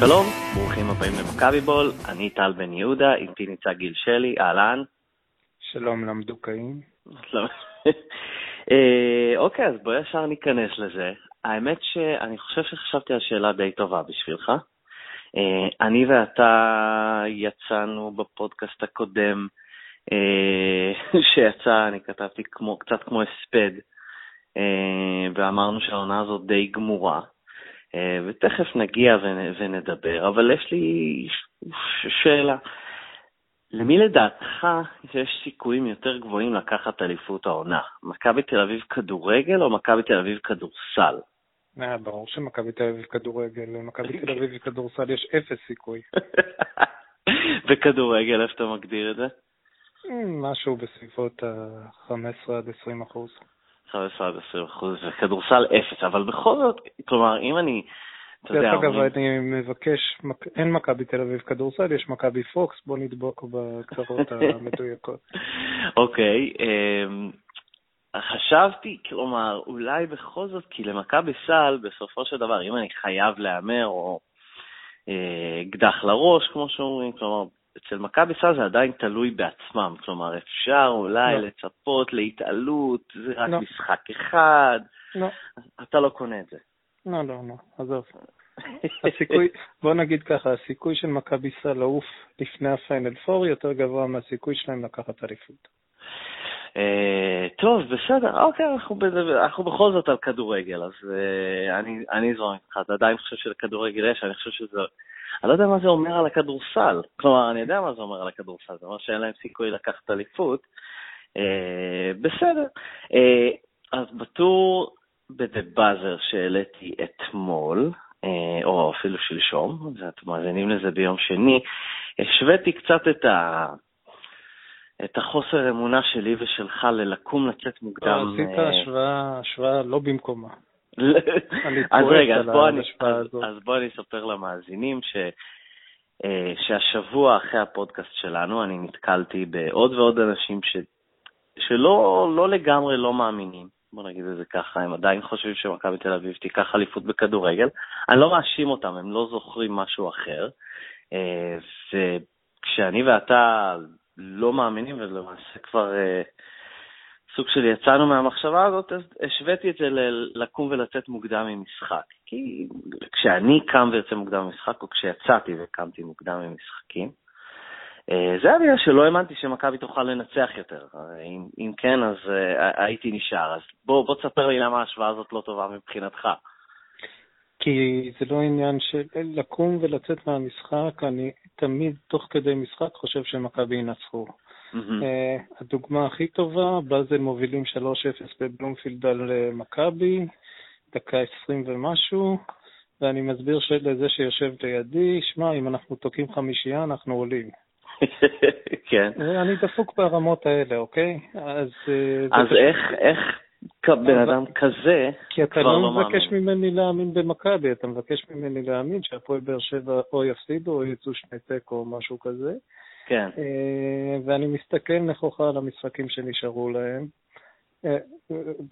שלום, ברוכים הבאים למכבי בול, אני טל בן יהודה, איתי נמצא גיל שלי, אהלן. שלום למדוכאים. אה, אוקיי, אז בוא ישר ניכנס לזה. האמת שאני חושב שחשבתי על שאלה די טובה בשבילך. אה, אני ואתה יצאנו בפודקאסט הקודם אה, שיצא, אני כתבתי כמו, קצת כמו הספד, ואמרנו שהעונה הזאת די גמורה. ותכף נגיע ונדבר, אבל יש לי שאלה. למי לדעתך יש סיכויים יותר גבוהים לקחת אליפות העונה? מכבי תל אביב כדורגל או מכבי תל אביב כדורסל? אה, ברור שמכבי תל אביב כדורגל, למכבי תל אביב כדורסל יש אפס סיכוי. וכדורגל, איפה אתה מגדיר את זה? משהו בסביבות ה-15 עד 20 אחוז. 15 עד 20 אחוז, וכדורסל אפס, אבל בכל זאת, כלומר, אם אני... דרך אגב, אני מבקש, אין מכבי תל אביב כדורסל, יש מכבי פוקס, בוא נדבוק בקצרות המדויקות. אוקיי, אמ, חשבתי, כלומר, אולי בכל זאת, כי למכבי סל, בסופו של דבר, אם אני חייב להמר, או אה, אקדח לראש, כמו שאומרים, כלומר, אצל מכבי סל זה עדיין תלוי בעצמם, כלומר, אפשר אולי לא. לצפות להתעלות, זה רק לא. משחק אחד, לא. אתה לא קונה את זה. לא, לא, לא, עזוב. הסיכוי, בוא נגיד ככה, הסיכוי של מכבי סל לעוף לפני הפיינל פור יותר גבוה מהסיכוי שלהם לקחת אליפות. אה, טוב, בסדר, אוקיי, אנחנו, אנחנו בכל זאת על כדורגל, אז uh, אני, אני איתך, אתה עדיין חושב שלכדורגל יש, אני חושב שזה... אני לא יודע מה זה אומר על הכדורסל. כלומר, אני יודע מה זה אומר על הכדורסל, זה אומר שאין להם סיכוי לקחת אליפות. Uh, בסדר. Uh, אז בטור ב-The Buzzer שהעליתי אתמול, uh, או אפילו שלשום, ואתם מאזינים לזה ביום שני, השוויתי קצת את ה... את החוסר אמונה שלי ושלך ללקום לצאת מוקדם. לא, עשית השוואה, השוואה לא במקומה. אז רגע, אז בוא, אני, אז, אז בוא אני אספר למאזינים ש, אה, שהשבוע אחרי הפודקאסט שלנו אני נתקלתי בעוד ועוד אנשים ש, שלא לא לגמרי לא מאמינים, בוא נגיד את זה ככה, הם עדיין חושבים שמכבי תל אביב תיקח אליפות בכדורגל. אני לא מאשים אותם, הם לא זוכרים משהו אחר. אה, וכשאני ואתה לא מאמינים, ולמעשה כבר אה, סוג של יצאנו מהמחשבה הזאת, אז השוויתי את זה לקום ולצאת מוקדם ממשחק. כי כשאני קם ויוצא מוקדם ממשחק, או כשיצאתי וקמתי מוקדם ממשחקים, אה, זה היה בגלל שלא האמנתי שמכבי תוכל לנצח יותר. אם, אם כן, אז uh, הייתי נשאר. אז בוא, בוא תספר לי למה ההשוואה הזאת לא טובה מבחינתך. כי זה לא עניין של לקום ולצאת מהמשחק, אני תמיד תוך כדי משחק חושב שמכבי ינצחו. Mm-hmm. Uh, הדוגמה הכי טובה, באזל מובילים 3-0 בבלומפילד על uh, מכבי, דקה 20 ומשהו, ואני מסביר לזה שיושב לידי, שמע, אם אנחנו תוקעים חמישייה, אנחנו עולים. כן. אני דפוק ברמות האלה, אוקיי? אז... אז איך, איך בן אדם כזה כי אתה לא, לא מבקש ממני להאמין במכבי, אתה מבקש ממני להאמין שהפועל באר שבע או יפסידו או יצאו שני תיקו או משהו כזה. כן. אה, ואני מסתכל נכוחה על המשחקים שנשארו להם. אה,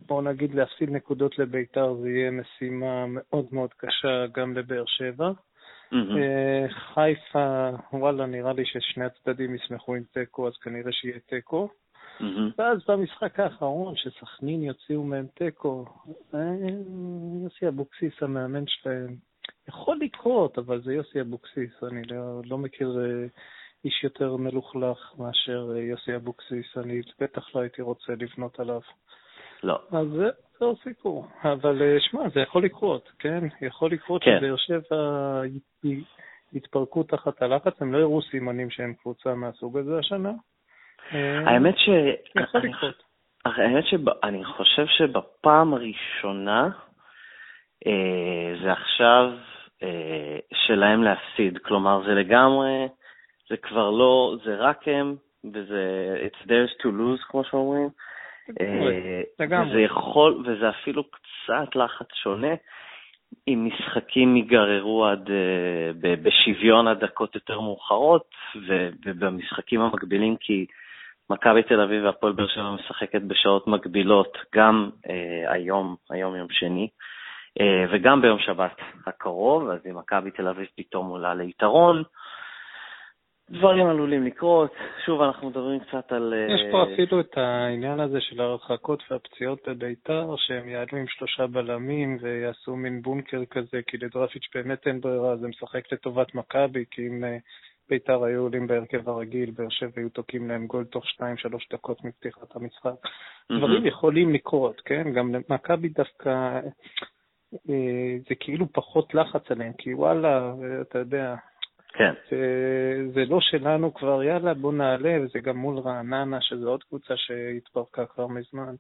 בואו נגיד להפסיד נקודות לביתר זה יהיה משימה מאוד מאוד קשה גם לבאר שבע. Mm-hmm. חיפה, וואלה, נראה לי ששני הצדדים ישמחו עם תיקו, אז כנראה שיהיה תיקו. Mm-hmm. ואז במשחק האחרון, שסכנין יוציאו מהם תיקו, אה, יוסי אבוקסיס, המאמן שלהם, יכול לקרות, אבל זה יוסי אבוקסיס, אני לא, לא מכיר אה, איש יותר מלוכלך מאשר אה, יוסי אבוקסיס, אני בטח לא הייתי רוצה לבנות עליו. לא. אז זה, זהו סיפור. אבל שמע, זה יכול לקרות, כן? יכול לקרות כן. שבאר שבע יתפרקו תחת הלחץ, הם לא יראו סימנים שהם קבוצה מהסוג הזה השנה. אה, האמת ש... האמת שאני חושב שבפעם הראשונה אה, זה עכשיו אה, שלהם להפסיד. כלומר, זה לגמרי, זה כבר לא, זה רק הם, וזה it's theirs to lose, כמו שאומרים. וזה יכול, וזה אפילו קצת לחץ שונה. אם משחקים ייגררו עד, בשוויון הדקות יותר מאוחרות, ובמשחקים המקבילים, כי מכבי תל אביב והפועל באר שבע משחקת בשעות מקבילות, גם אה, היום, היום יום שני. וגם ביום שבת הקרוב, אז אם מכבי תל אביב פתאום עולה ליתרון, דברים עלולים לקרות. שוב, אנחנו מדברים קצת על... יש פה אפילו את העניין הזה של הרחקות והפציעות בביתר, שהם יעלו עם שלושה בלמים ויעשו מין בונקר כזה, כי לדרפיץ' באמת אין ברירה, זה משחק לטובת מכבי, כי אם ביתר היו עולים בהרכב הרגיל, באר שבע היו תוקעים להם גול תוך 2-3 דקות מפתיחת המשחק. Mm-hmm. דברים יכולים לקרות, כן? גם למכבי דווקא אה, זה כאילו פחות לחץ עליהם, כי וואלה, אתה יודע, כן. זה, זה לא שלנו כבר, יאללה, בוא נעלה, וזה גם מול רעננה, שזו עוד קבוצה שהתפרקה כבר מזמן.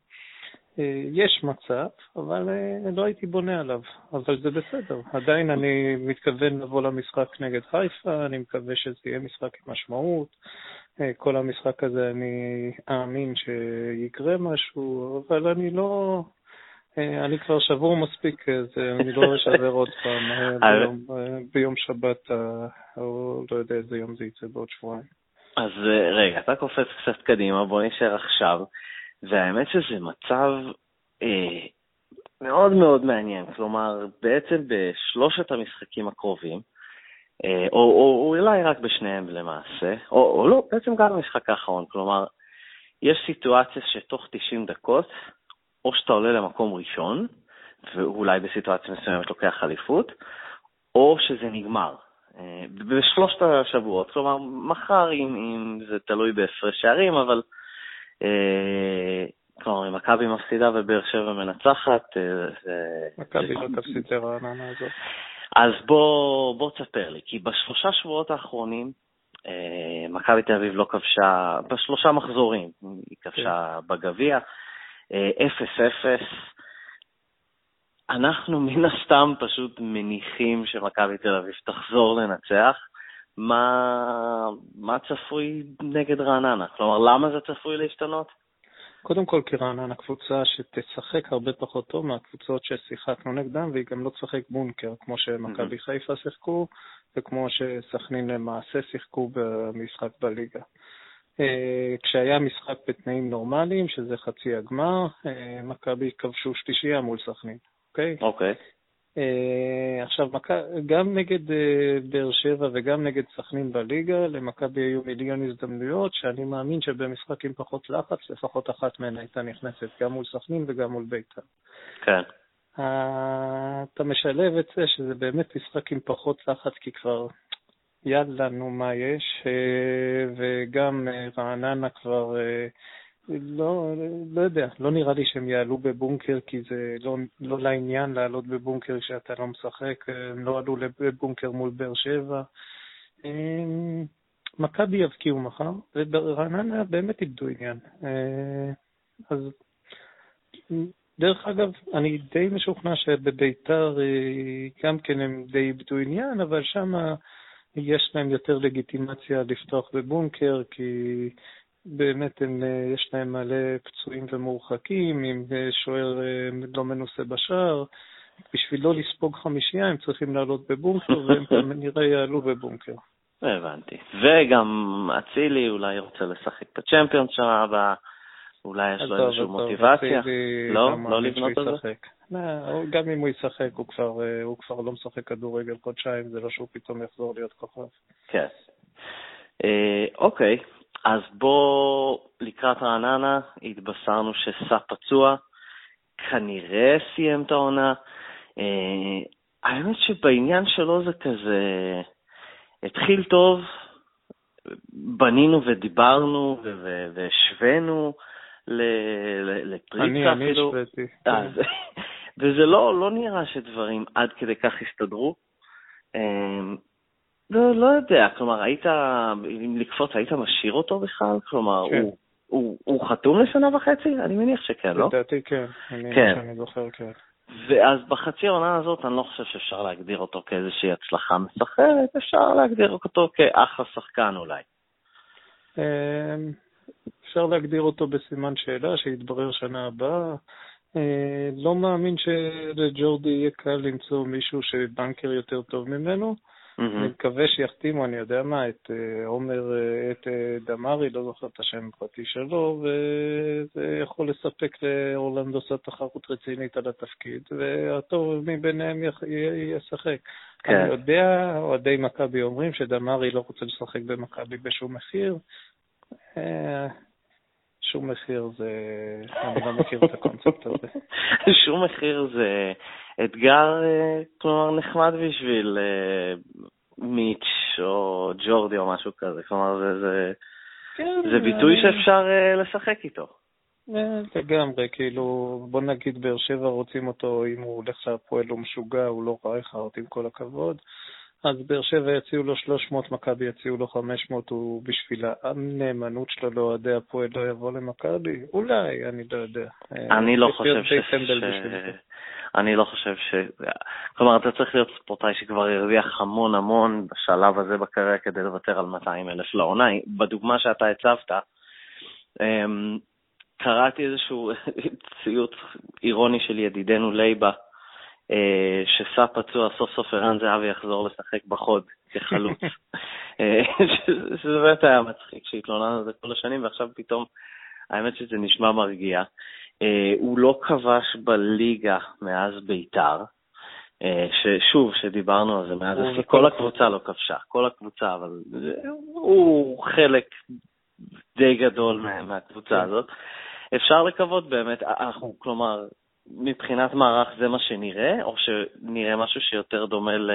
אה, יש מצב, אבל אה, לא הייתי בונה עליו, אבל זה בסדר. עדיין אני מתכוון לבוא למשחק נגד חיפה, אני מקווה שזה יהיה משחק עם משמעות. אה, כל המשחק הזה אני אאמין שיקרה משהו, אבל אני לא... אני כבר שבור מספיק, אז אני לא אשבר עוד פעם ביום, ביום שבת, או לא יודע איזה יום זה יצא בעוד שבועיים. אז רגע, אתה קופץ קצת קדימה, בוא נשאר עכשיו. והאמת שזה מצב אה, מאוד מאוד מעניין. כלומר, בעצם בשלושת המשחקים הקרובים, אה, או, או, או אולי רק בשניהם למעשה, או, או לא, בעצם גם במשחק האחרון. כלומר, יש סיטואציה שתוך 90 דקות, או שאתה עולה למקום ראשון, ואולי בסיטואציה מסוימת לוקח אליפות, או שזה נגמר. אה, בשלושת השבועות, כלומר, מחר, אם, אם זה תלוי בהפרש שערים, אבל כלומר, אם מכבי מפסידה ובאר שבע מנצחת, אה, זה... מכבי לא תפסיד לרעננה הזאת. אז בוא, בוא תספר לי, כי בשלושה שבועות האחרונים, אה, מכבי תל אביב לא כבשה, בשלושה מחזורים, היא כבשה כן. בגביע, 0-0. אנחנו מן הסתם פשוט מניחים שמכבי תל אביב תחזור לנצח. מה, מה צפוי נגד רעננה? כלומר, למה זה צפוי להשתנות? קודם כל, כי רעננה קבוצה שתשחק הרבה פחות טוב מהקבוצות ששיחקנו נגדם, והיא גם לא תשחק בונקר, כמו שמכבי חיפה שיחקו, וכמו שסכנין למעשה שיחקו במשחק בליגה. אה, כשהיה משחק בתנאים נורמליים, שזה חצי הגמר, אה, מכבי כבשו שלישייה מול סכנין, אוקיי? אוקיי. Uh, עכשיו, גם נגד uh, באר שבע וגם נגד סכנין בליגה, למכבי היו מיליון הזדמנויות, שאני מאמין שבמשחק עם פחות לחץ, לפחות אחת מהן הייתה נכנסת, גם מול סכנין וגם מול בית"ר. כן. Uh, אתה משלב את זה שזה באמת משחק עם פחות לחץ, כי כבר יאללה, נו, מה יש, וגם רעננה כבר... לא, לא יודע, לא נראה לי שהם יעלו בבונקר, כי זה לא, לא לעניין לעלות בבונקר כשאתה לא משחק, הם לא עלו לבונקר מול באר שבע. מכבי יבקיעו מחר, וברעננה באמת איבדו עניין. אה, אז דרך אגב, אני די משוכנע שבביתר אה, גם כן הם די איבדו עניין, אבל שם יש להם יותר לגיטימציה לפתוח בבונקר, כי באמת הם, אה, יש להם מלא פצועים ומורחקים, עם אה, שוער אה, לא מנוסה בשער. בשביל לא לספוג חמישייה הם צריכים לעלות בבונקר, והם כנראה יעלו בבונקר. הבנתי. וגם אצילי אולי רוצה לשחק בצ'מפיונס שנה הבאה, אולי יש לו איזושהי מוטיבציה. לא? לא לבנות על זה? לא, גם אם הוא ישחק, הוא כבר, הוא כבר לא משחק כדורגל חודשיים, זה לא שהוא פתאום יחזור להיות כוכב. כן. אוקיי, אז בוא, לקראת רעננה, התבשרנו שסע פצוע, כנראה סיים את העונה. אה, האמת שבעניין שלו זה כזה, התחיל טוב, בנינו ודיברנו והשווינו לפריצה אפילו. אני השוויתי. וזה לא, לא נראה שדברים עד כדי כך הסתדרו. לא, לא יודע, כלומר, היית, אם לקפוץ, היית משאיר אותו בכלל? כלומר, כן. הוא, הוא, הוא חתום לשנה וחצי? אני מניח שכן, לא? לדעתי כן, אני, כן. אני זוכר, כן. ואז בחצי העונה הזאת אני לא חושב שאפשר להגדיר אותו כאיזושהי הצלחה מסחרת, אפשר להגדיר אותו כאחלה שחקן אולי. אמ, אפשר להגדיר אותו בסימן שאלה שיתברר שנה הבאה. אה, לא מאמין שלג'ורדי יהיה קל למצוא מישהו שבנקר יותר טוב ממנו. אני מקווה שיחתימו, אני יודע מה, את אה, עומר, אה, את אה, דמארי, לא זוכר את השם הפרטי שלו, וזה יכול לספק לאורלנדו סט תחרות רצינית על התפקיד, והטוב מביניהם ישחק. כן. אני יודע, אוהדי מכבי אומרים שדמארי לא רוצה לשחק במכבי בשום מחיר. שום מחיר זה... אני לא מכיר את הקונספט הזה. שום מחיר זה אתגר, אה, כלומר, נחמד בשביל אה, מיץ' או ג'ורדי או משהו כזה. כלומר, זה, זה, כן, זה ביטוי שאפשר אה, לשחק איתו. לגמרי, כאילו, בוא נגיד באר שבע רוצים אותו, אם הוא הולך להפועל הוא משוגע, הוא לא רייכרד, עם כל הכבוד. אז באר שבע יציעו לו 300, מכבי יציעו לו 500, הוא בשביל הנאמנות שלו לאוהדי הפועל לא יבוא למכבי? אולי, אני לא יודע. אני לא חושב ש... אני לא חושב ש... כלומר, אתה צריך להיות ספורטאי שכבר הרוויח המון המון בשלב הזה בקריירה כדי לוותר על 200 אלף לעונה. בדוגמה שאתה הצבת, אמ, קראתי איזשהו ציוץ אירוני של ידידנו לייבה, שסע פצוע, סוף סוף ערן זהבי יחזור לשחק בחוד כחלוץ. אה, שזה באמת היה מצחיק שהתלוננו על זה כל השנים, ועכשיו פתאום, האמת שזה נשמע מרגיע. אה, הוא לא כבש בליגה מאז ביתר, ששוב, שדיברנו על זה מאז, כל הקבוצה לא כבשה, כל הקבוצה, אבל הוא חלק די גדול מהקבוצה כן. הזאת. אפשר לקוות באמת, אנחנו, כלומר, מבחינת מערך זה מה שנראה, או שנראה משהו שיותר דומה ל...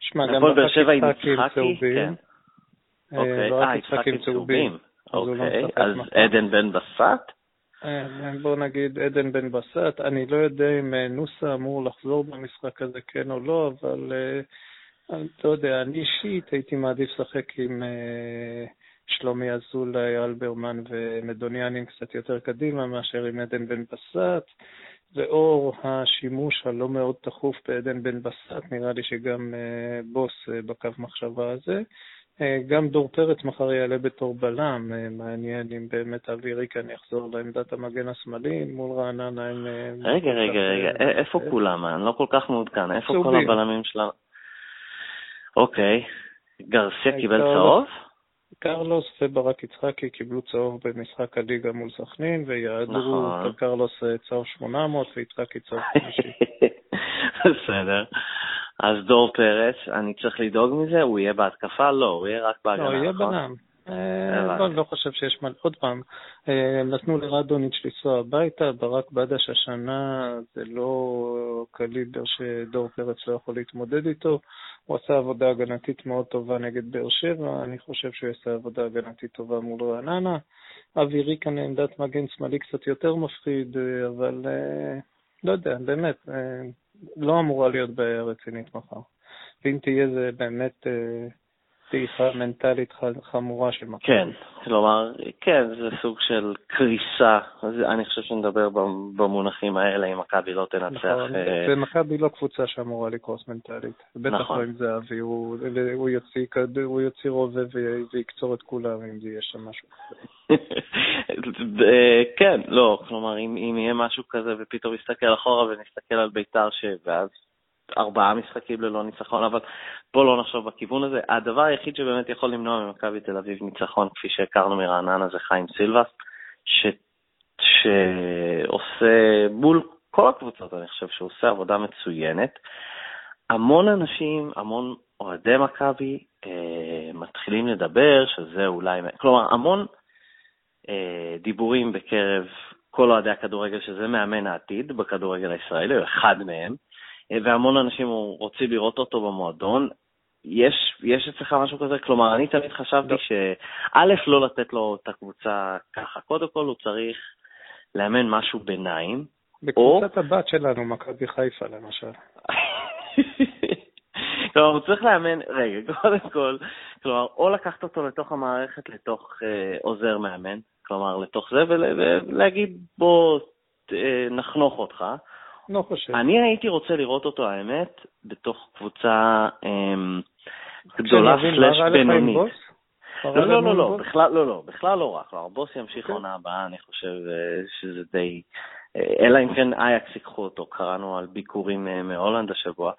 שמע, גם באר שבע עם יצחקי? כן. אה, אוקיי, לא אה, יצחקי עם צהובים. לא אוקיי, אז עדן בן בסט? אה, בוא נגיד עדן בן בסט, אני לא יודע אם אה, נוסה אמור לחזור במשחק הזה, כן או לא, אבל לא יודע, אני אישית הייתי מעדיף לשחק עם שלומי אזולאי, אלברמן ומדוניאנין קצת יותר קדימה מאשר עם עדן בן בסט. לאור השימוש הלא מאוד תכוף בעדן בן בסט, נראה לי שגם אה, בוס אה, בקו מחשבה הזה. אה, גם דור פרץ מחר יעלה בתור בלם, מעניין אם באמת אבי ריקן יחזור לעמדת המגן השמאלי מול רעננה עם... רגע, רגע, רגע, איפה כולם? אני לא כל כך מעודכן, איפה כל הבלמים שלנו? אוקיי, גרסיה קיבל צהוב? קרלוס וברק יצחקי קיבלו צהוב במשחק הליגה מול סכנין, ויעדרו נכון. קרלוס אה, צהוב 800 ויצחקי צהוב 50. בסדר. אז דור פרץ, אני צריך לדאוג מזה? הוא יהיה בהתקפה? לא, הוא יהיה רק בהגנה, נכון? לא, יהיה בנם. אה, לא, לא חושב שיש מה... עוד פעם, אה, נתנו לרדוניץ' לנסוע הביתה, ברק בדש השנה זה לא קליבר שדור פרץ לא יכול להתמודד איתו. הוא עשה עבודה הגנתית מאוד טובה נגד באר שבע, אני חושב שהוא יעשה עבודה הגנתית טובה מול רעננה. אבי ריקן לעמדת מגן שמאלי קצת יותר מפחיד, אה, אבל לא יודע, באמת, לא אמורה להיות בעיה רצינית מחר. ואם תהיה זה באמת דעיכה מנטלית חמורה של מכבי. כן, כלומר, כן, זה סוג של קריסה. אני חושב שנדבר במונחים האלה, אם מכבי לא תנצח. נכון, אה, ומכבי לא קבוצה שאמורה לקרוס מנטלית. בטח נכון. לא עם זהבי, הוא, יוציא, רובה ויקצור את כולם אם יהיה שם משהו. כן, לא, כלומר, אם, אם יהיה משהו כזה ופתאום נסתכל אחורה ונסתכל על ביתר, ואז ארבעה משחקים ללא ניצחון, אבל בואו לא נחשוב בכיוון הזה. הדבר היחיד שבאמת יכול למנוע ממכבי תל אביב ניצחון, כפי שהכרנו מרעננה, זה חיים סילבס, ש... שעושה מול כל הקבוצות, אני חושב שהוא עושה עבודה מצוינת. המון אנשים, המון אוהדי מכבי אה, מתחילים לדבר שזה אולי, כלומר, המון אה, דיבורים בקרב כל אוהדי הכדורגל שזה מאמן העתיד בכדורגל הישראלי, או אחד מהם. והמון אנשים רוצים לראות אותו במועדון. יש, יש אצלך משהו כזה? כלומר, אני תמיד חשבתי שא', לא לתת לו את הקבוצה ככה. קודם כל הוא צריך לאמן משהו ביניים. בקבוצת או... הבת שלנו, מכבי חיפה למשל. כלומר, הוא צריך לאמן, רגע, קודם כל, כלומר, או לקחת אותו לתוך המערכת, לתוך אה, עוזר מאמן, כלומר, לתוך זה, ולהגיד, בוא, אה, נחנוך אותך, לא חושב. אני הייתי רוצה לראות אותו, האמת, בתוך קבוצה אמ, גדולה סלאש בינונית. לא, לא, לא, לא, בכלל לא, לא, בכלל לא רק. הבוס ימשיך כן. עונה הבאה, אני חושב שזה די... אלא אם כן אייקס ייקחו אותו, קראנו על ביקורים מהולנד השבוע.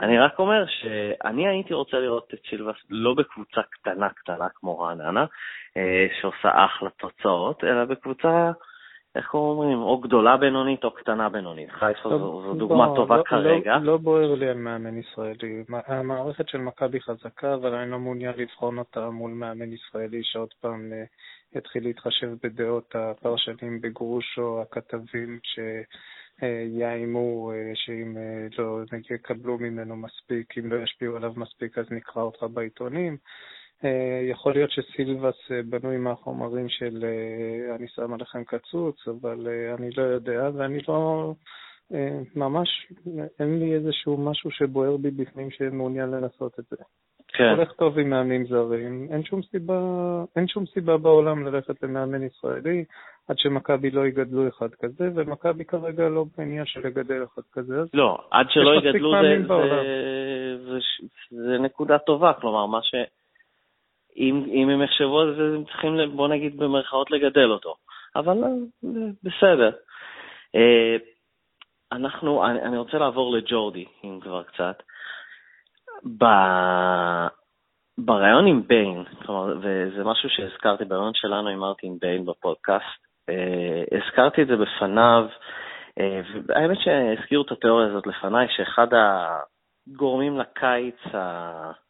אני רק אומר שאני הייתי רוצה לראות את שילבס לא בקבוצה קטנה קטנה כמו רעננה, שעושה אחלה תוצאות, אלא בקבוצה איך אומרים, או גדולה בינונית או קטנה בינונית. חיפה זו, זו דוגמה לא, טובה לא, כרגע. לא, לא בוער לי על מאמן ישראלי. המערכת של מכבי חזקה, אבל אני לא מעוניין לבחון אותה מול מאמן ישראלי שעוד פעם אה, יתחיל להתחשב בדעות הפרשנים בגרוש או הכתבים שיאיימו אה, שאם אה, לא יקבלו ממנו מספיק, אם לא ישפיעו עליו מספיק אז נקרא אותך בעיתונים. אה, יכול להיות שסילבס אה, בנוי מהחומרים של אה, אני שם עליכם קצוץ, אבל אני לא יודע, ואני לא... ממש אין לי איזשהו משהו שבוער בי בפנים שמעוניין לנסות את זה. כן. הולך טוב עם מאמנים זרים, אין שום סיבה, אין שום סיבה בעולם ללכת למאמן ישראלי עד שמכבי לא יגדלו אחד כזה, ומכבי כרגע לא בעניין של לגדל אחד כזה. לא, עד שלא יגדלו זה, זה, זה, זה, זה נקודה טובה, כלומר, מה ש... אם, אם הם יחשבו על זה, הם צריכים, בוא נגיד, במרכאות לגדל אותו. אבל אה, בסדר. אה, אנחנו, אני, רוצה לעבור לג'ורדי, אם כבר קצת. ב... בריאיון עם ביין, כלומר, וזה משהו שהזכרתי בריאיון שלנו עם מרטין ביין בפודקאסט, אה, הזכרתי את זה בפניו, אה, והאמת שהזכירו את התיאוריה הזאת לפניי, שאחד הגורמים לקיץ ה...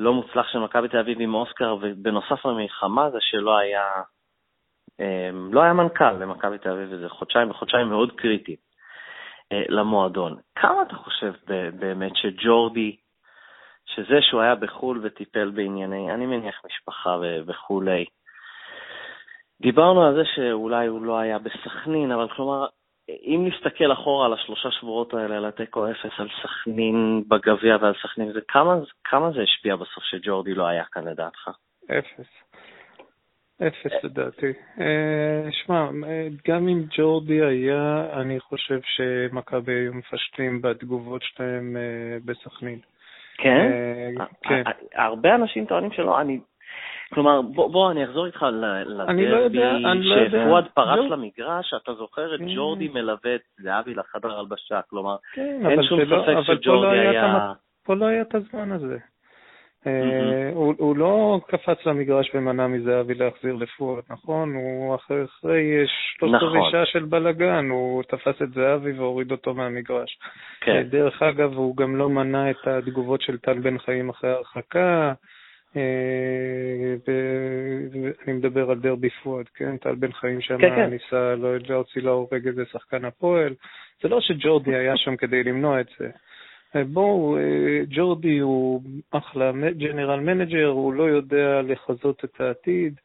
לא מוצלח של מכבי תל אביב עם אוסקר, ובנוסף למלחמה זה שלא היה, אמ, לא היה מנכ"ל למכבי תל אביב, וזה חודשיים וחודשיים מאוד קריטיים אה, למועדון. כמה אתה חושב באמת שג'ורדי, שזה שהוא היה בחו"ל וטיפל בענייני, אני מניח משפחה וכולי, דיברנו על זה שאולי הוא לא היה בסכנין, אבל כלומר, אם נסתכל אחורה על השלושה שבועות האלה, על התיקו אפס, על סכנין בגביע ועל סכנין, זה כמה, כמה זה השפיע בסוף שג'ורדי לא היה כאן לדעתך? אפס. אפס לדעתי. אה, שמע, גם אם ג'ורדי היה, אני חושב שמכבי היו מפשטים בתגובות שלהם אה, בסכנין. כן? אה, כן. הרבה אנשים טוענים שלא, אני כלומר, בוא, בוא אני אחזור איתך לדרבי, לא שפואד פרץ לא... למגרש, אתה זוכר את כן. ג'ורדי מלווה את זהבי לחדר הלבשה, כלומר, כן, אין שום לא- ספק שג'ורדי לא היה... פה לא היה את הזמן הזה. אה, הוא, הוא לא קפץ למגרש ומנע מזהבי להחזיר לפואד, נכון? הוא אחרי, אחרי שלושת נכון. רבעי של בלאגן, הוא תפס את זהבי והוריד אותו מהמגרש. כן. אה, דרך אגב, הוא גם לא מנע את התגובות של טל בן חיים אחרי הרחקה. אה, ואני מדבר על דרבי פואד, כן? טל בן חיים שם כן, כן. ניסה לא להוציא להורג איזה שחקן הפועל. זה לא שג'ורדי היה שם כדי למנוע את זה. אה, בואו, אה, ג'ורדי הוא אחלה general manager, הוא לא יודע לחזות את העתיד.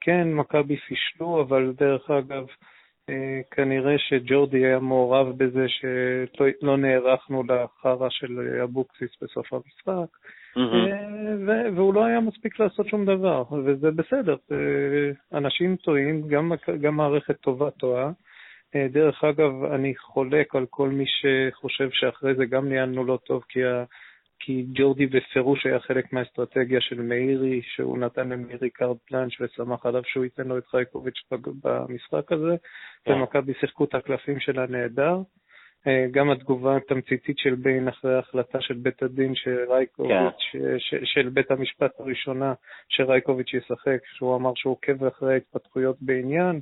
כן, מכבי פישלו, אבל דרך אגב, כנראה שג'ורדי היה מעורב בזה שלא לא נערכנו לחרא של אבוקסיס בסוף המשחק. Mm-hmm. והוא לא היה מספיק לעשות שום דבר, וזה בסדר. אנשים טועים, גם, גם מערכת טובה טועה. אה, דרך אגב, אני חולק על כל מי שחושב שאחרי זה גם ניהלנו לא טוב, כי, ה... כי ג'ורדי בפירוש היה חלק מהאסטרטגיה של מאירי, שהוא נתן למאירי קארט פלאנץ' ושמח עליו שהוא ייתן לו את חייקוביץ' במשחק הזה, כן. ומכבי שיחקו את הקלפים שלה נהדר. אה, גם התגובה התמציתית של ביין אחרי ההחלטה של בית הדין שרייקוביץ', כן. של בית המשפט הראשונה שרייקוביץ' ישחק, שהוא אמר שהוא עוקב אחרי ההתפתחויות בעניין,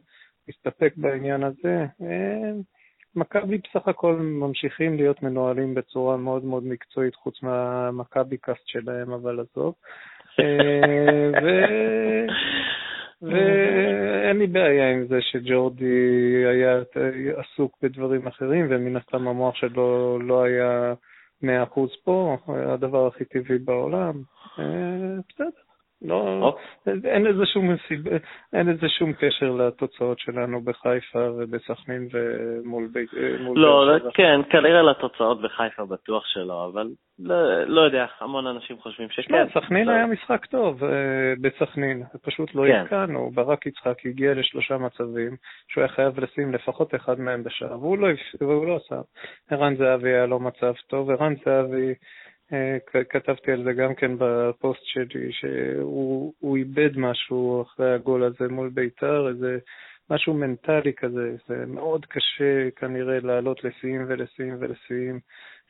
מסתפק בעניין הזה. אה, מכבי בסך הכל ממשיכים להיות מנוהלים בצורה מאוד מאוד מקצועית, חוץ מהמכבי קאסט שלהם, אבל עזוב. אה, ו... ואין לי בעיה עם זה שג'ורדי היה עסוק בדברים אחרים, ומן הסתם המוח שלו לא היה מאה אחוז פה, הדבר הכי טבעי בעולם. אה, בסדר. לא. אין לזה שום אין לזה שום קשר לתוצאות שלנו בחיפה ובסכנין ומול בית... לא, לא כן, כנראה לתוצאות בחיפה בטוח שלא, אבל לא, לא יודע, המון אנשים חושבים שכן. לא, סכנין היה משחק טוב אה, בסכנין, פשוט לא כן. ברק יצחק הגיע לשלושה מצבים שהוא היה חייב לשים לפחות אחד מהם בשער, והוא לא, והוא לא עשה. ערן זהבי היה לו מצב טוב, ערן זהבי... כתבתי על זה גם כן בפוסט שלי, שהוא איבד משהו אחרי הגול הזה מול בית"ר, איזה משהו מנטלי כזה, זה מאוד קשה כנראה לעלות לשיאים ולשיאים ולשיאים,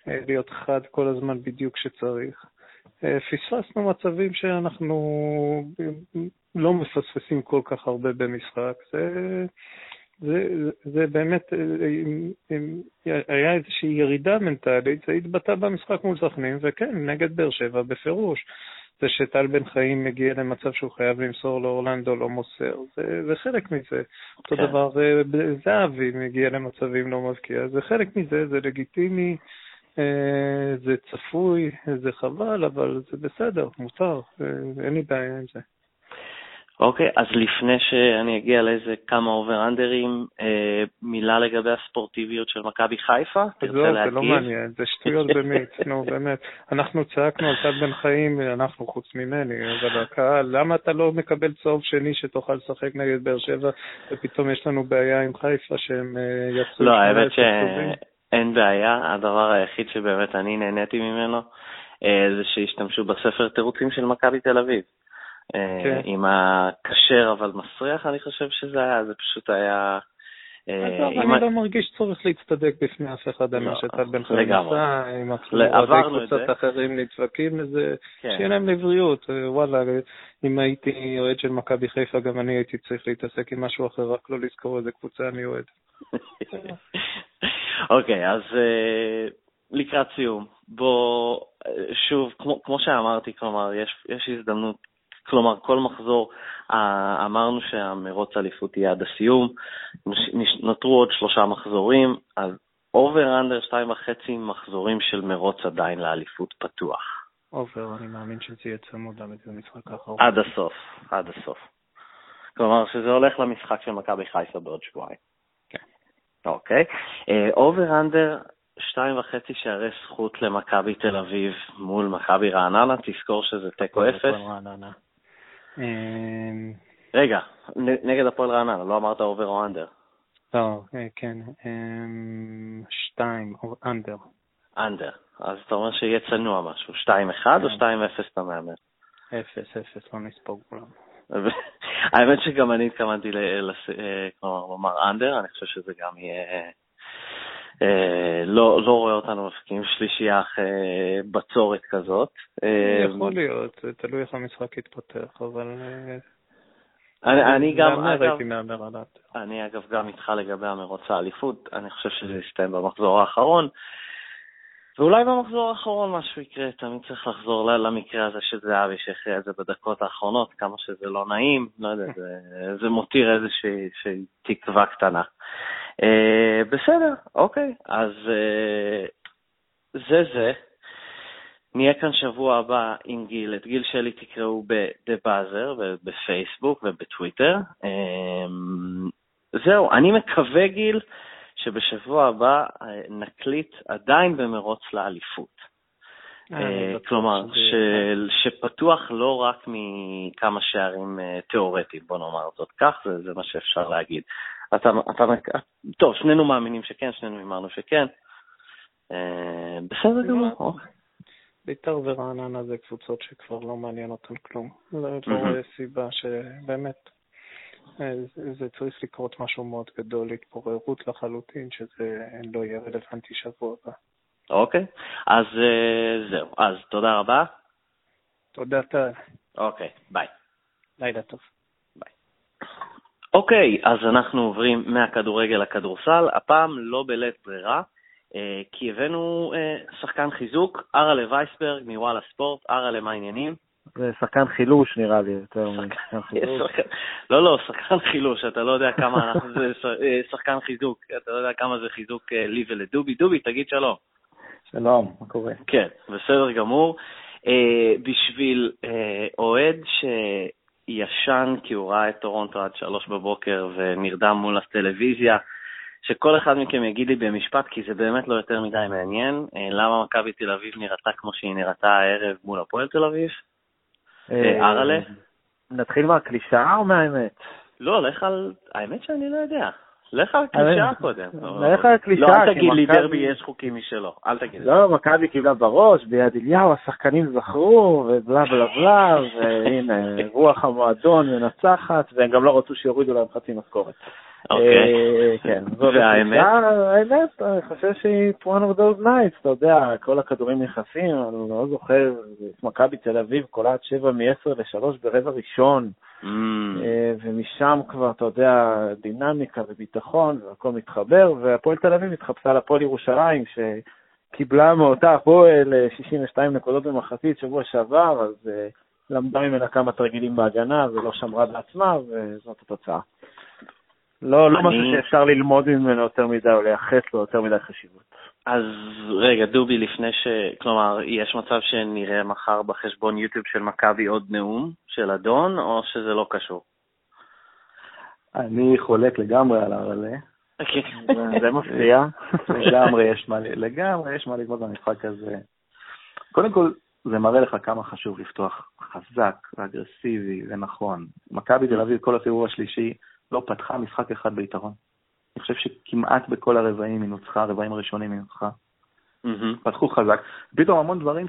להיות חד כל הזמן בדיוק כשצריך. פספסנו מצבים שאנחנו לא מפספסים כל כך הרבה במשחק. זה, זה, זה באמת, היה איזושהי ירידה מנטלית, זה התבטא במשחק מול סכנין, וכן, נגד באר שבע בפירוש. זה שטל בן חיים מגיע למצב שהוא חייב למסור לאורלנדו, לא מוסר, זה, זה חלק מזה. אותו כן. דבר זהבי מגיע למצבים לא מבקיע, זה חלק מזה, זה לגיטימי. אה, זה צפוי, זה חבל, אבל זה בסדר, מותר, אה, אין לי בעיה עם זה. אוקיי, okay, אז לפני שאני אגיע לאיזה כמה אובר-אנדרים, אה, מילה לגבי הספורטיביות של מכבי חיפה? תרצה לא, להגיב? זה לא מעניין, זה שטויות באמת, נו באמת. אנחנו צעקנו על טל בן חיים, אנחנו חוץ ממני, אבל הקהל, למה אתה לא מקבל צהוב שני שתוכל לשחק נגד באר שבע, ופתאום יש לנו בעיה עם חיפה שהם יצאו... לא, האמת ש... אין בעיה, הדבר היחיד שבאמת אני נהניתי ממנו אה, זה שהשתמשו בספר תירוצים של מכבי תל אביב. אה, כן. עם הכשר אבל מסריח, אני חושב שזה היה, זה פשוט היה... אה, אני לא מרגיש צורך להצטדק בפני אף אחד על מה לא, שטל בן חיים עשה, עם עברנו קבוצות אחרים נדפקים לזה, כן. שיהיה להם לבריאות. וואלה, אם הייתי אוהד של מכבי חיפה, גם אני הייתי צריך להתעסק עם משהו אחר, רק לא לזכור איזה קבוצה אני אוהד. אוקיי, אז לקראת סיום, בוא, שוב, כמו, כמו שאמרתי, כלומר, יש, יש הזדמנות, כלומר, כל מחזור, uh, אמרנו שהמרוץ אליפות יהיה עד הסיום, נותרו עוד שלושה מחזורים, אז over under שתיים וחצי מחזורים של מרוץ עדיין לאליפות פתוח. over, אני מאמין שזה יהיה צמוד לזה משחק האחרון. עד הסוף, עד הסוף. כלומר, שזה הולך למשחק של מכבי חיפה בעוד שבועיים. אוקיי. over under, שתיים וחצי שערי זכות למכבי תל אביב מול מכבי רעננה, תזכור שזה תיקו אפס. אמ, רגע, נגד הפועל רעננה, לא אמרת over או under. לא, אה, כן, אמ, שתיים, under. under, אז אתה אומר שיהיה צנוע משהו, שתיים אחד או כן. שתיים אפס אתה מהמר? אפס, אפס, לא נספוג גולים. האמת שגם אני התכוונתי לומר under, אני חושב שזה גם יהיה... אה, לא, לא רואה אותנו מפקיעים שלישייה אחרי בצורת כזאת. אה, יכול להיות, זה תלוי איך המשחק יתפתח, אבל... אה, אני גם, אגב, אני אגב גם איתך לגבי המרוץ האליפות, אני חושב שזה יסתיים במחזור האחרון. ואולי במחזור האחרון משהו יקרה, תמיד צריך לחזור למקרה הזה של זהבי שהכריע את זה בדקות האחרונות, כמה שזה לא נעים, לא יודע, זה, זה מותיר איזושהי תקווה קטנה. אה, בסדר, אוקיי, אז אה, זה זה. נהיה כאן שבוע הבא עם גיל. את גיל שלי תקראו ב-The Buzzer, בפייסבוק ובטוויטר. אה, זהו, אני מקווה, גיל, שבשבוע הבא נקליט עדיין במרוץ לאליפות. כלומר, שפתוח לא רק מכמה שערים תיאורטיים, בוא נאמר זאת כך, זה, זה מה שאפשר להגיד. אתה, אתה, טוב, שנינו מאמינים שכן, שנינו אמרנו שכן. בסדר גמור. אוקיי. בית"ר ורעננה זה קבוצות שכבר לא מעניין אותן כלום. לא רואה סיבה שבאמת זה צריך לקרות משהו מאוד גדול, התפוררות לחלוטין, שזה לא יהיה רלוונטי שבוע הבא. אוקיי, אז אה, זהו. אז תודה רבה. תודה, טל. אוקיי, ביי. לילה טוב. אוקיי, אז אנחנו עוברים מהכדורגל לכדורסל, הפעם לא בלית ברירה, אה, כי הבאנו אה, שחקן חיזוק, אראלה וייסברג מוואלה ספורט. אראלה, מה העניינים? זה שחקן חילוש נראה לי, יותר משחקן חילוש. לא, לא, שחקן חילוש, אתה לא יודע כמה אנחנו, זה אה, שחקן חיזוק, אתה לא יודע כמה זה חיזוק לי ולדובי. דובי, תגיד שלום. שלום, מה קורה? כן, בסדר גמור. בשביל אוהד שישן כי הוא ראה את טורונטו עד שלוש בבוקר ונרדם מול הטלוויזיה, שכל אחד מכם יגיד לי במשפט, כי זה באמת לא יותר מדי מעניין, למה מכבי תל אביב נראתה כמו שהיא נראתה הערב מול הפועל תל אביב? ארלה? אה, נתחיל מהקלישאה או מהאמת? לא, לך על... האמת שאני לא יודע. לך על קלישאה קודם. לך על קלישאה. לא, אל תגיד לי דרבי יש חוקים משלו, אל תגיד. לא, מכבי קיבלה בראש, ביד אליהו, השחקנים זכרו, ובלה בלה בלה, והנה, רוח המועדון מנצחת, והם גם לא רצו שיורידו להם חצי משכורת. אוקיי. אה, כן. והאמת? האמת, אני חושב שהיא one of those nights, אתה יודע, כל הכדורים נכנסים, אני לא זוכר, מכבי תל אביב קולעת 7 מ-10 ל-3 ברבע ראשון. Mm. אה, ומשם כבר, אתה יודע, דינמיקה וביטחון, והכל מתחבר, והפועל תל אביב התחפשה לפועל ירושלים, שקיבלה מאותה הפועל 62 נקודות במחצית שבוע שעבר, אז אה, למדה ממנה כמה תרגילים בהגנה ולא שמרה בעצמה, וזאת התוצאה. לא, לא משהו שאפשר ללמוד ממנו יותר מדי או לייחס לו יותר מדי חשיבות. אז רגע, דובי, לפני ש... כלומר, יש מצב שנראה מחר בחשבון יוטיוב של מכבי עוד נאום של אדון, או שזה לא קשור? אני חולק לגמרי על הרלה. אוקיי. זה מפתיע. לגמרי יש מה לגמרי יש מה ללמוד במשחק הזה. קודם כל, זה מראה לך כמה חשוב לפתוח חזק ואגרסיבי ונכון. מכבי תל אביב כל הסיבוב השלישי לא פתחה משחק אחד ביתרון. אני חושב שכמעט בכל הרבעים היא נוצחה, הרבעים הראשונים היא נוצחה. Mm-hmm. פתחו חזק. פתאום המון דברים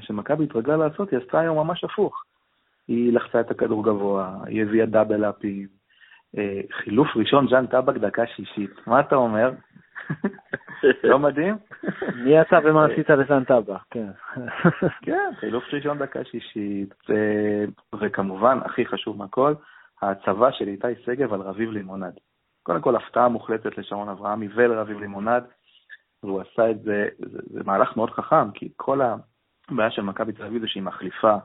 שמכבי התרגלה לעשות, היא עשתה היום ממש הפוך. היא לחצה את הכדור גבוה, היא הביאה דאבל אפים, אה, חילוף ראשון, ז'אן טבק דקה שישית. מה אתה אומר? לא מדהים? מי אתה ומה עשית לז'אן טבק, כן. כן, חילוף ראשון דקה שישית, וכמובן, הכי חשוב מהכל, ההצבה של איתי שגב על רביב לימונד. קודם כל, הפתעה מוחלטת לשרון אברהמי ולרביב לימונד, והוא עשה את זה, זה, זה מהלך מאוד חכם, כי כל הבעיה של מכבי תל אביב זה שהיא מחליפה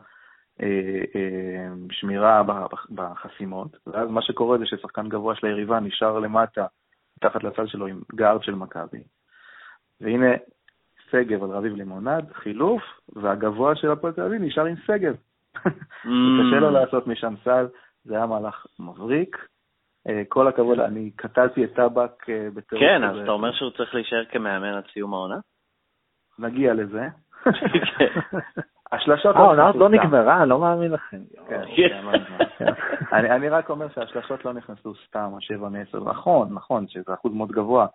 אה, אה, שמירה בחסימות, ואז מה שקורה זה ששחקן גבוה של היריבה נשאר למטה, מתחת לצד שלו עם גארד של מכבי. והנה, שגב על רביב לימונד, חילוף, והגבוה של הפועל תל אביב נשאר עם שגב. Mm. קשה לו לעשות משם סל, זה היה מהלך מבריק. אה, כל הכבוד, אני קטלתי את טבק אה, בטירוף. כן, אז אתה אומר שהוא צריך להישאר כמאמן עד סיום העונה? נגיע לזה. השלשות... אה, העונה עוד לא נגמרה, אני לא מאמין לכם. כן, כן. אני רק אומר שהשלשות לא נכנסו סתם, השבע מעשר. נכון, נכון, שזה אחוז מאוד גבוה,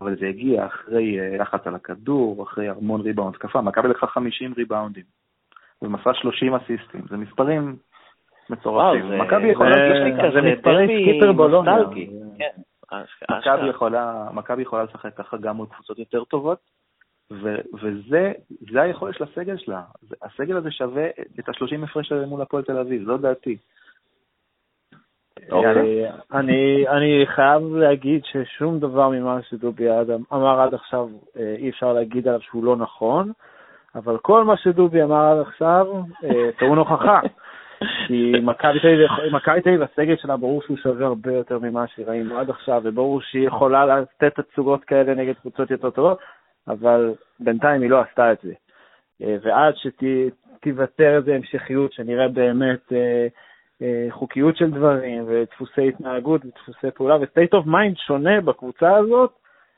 אבל זה הגיע אחרי לחץ על הכדור, אחרי המון ריבאונד התקפה. מכבי לקחה 50 ריבאונדים, ומסרה 30 אסיסטים. זה מספרים מטורפים. מכבי יכולה, זה מספרי סקיפר בולוניה. מכבי יכולה לשחק ככה גם מול קבוצות יותר טובות, וזה היכולת של הסגל שלה. הסגל הזה שווה את ה-30 הפרש מול הפועל תל אביב, זו דעתי. אוקיי. אני חייב להגיד ששום דבר ממה שדובי אדם אמר עד עכשיו, אה, אי אפשר להגיד עליו שהוא לא נכון, אבל כל מה שדובי אמר עד עכשיו, אה, טעון הוכחה. כי מכבי תל אביב, הסגל שלה, ברור שהוא שווה הרבה יותר ממה שראינו עד עכשיו, וברור שהיא יכולה לתת תצוגות כאלה נגד קבוצות יותר טובות, אבל בינתיים היא לא עשתה את זה. אה, ועד שתיוותר איזו המשכיות, שנראה באמת אה, אה, חוקיות של דברים, ודפוסי התנהגות ודפוסי פעולה, ו-state of mind שונה בקבוצה הזאת,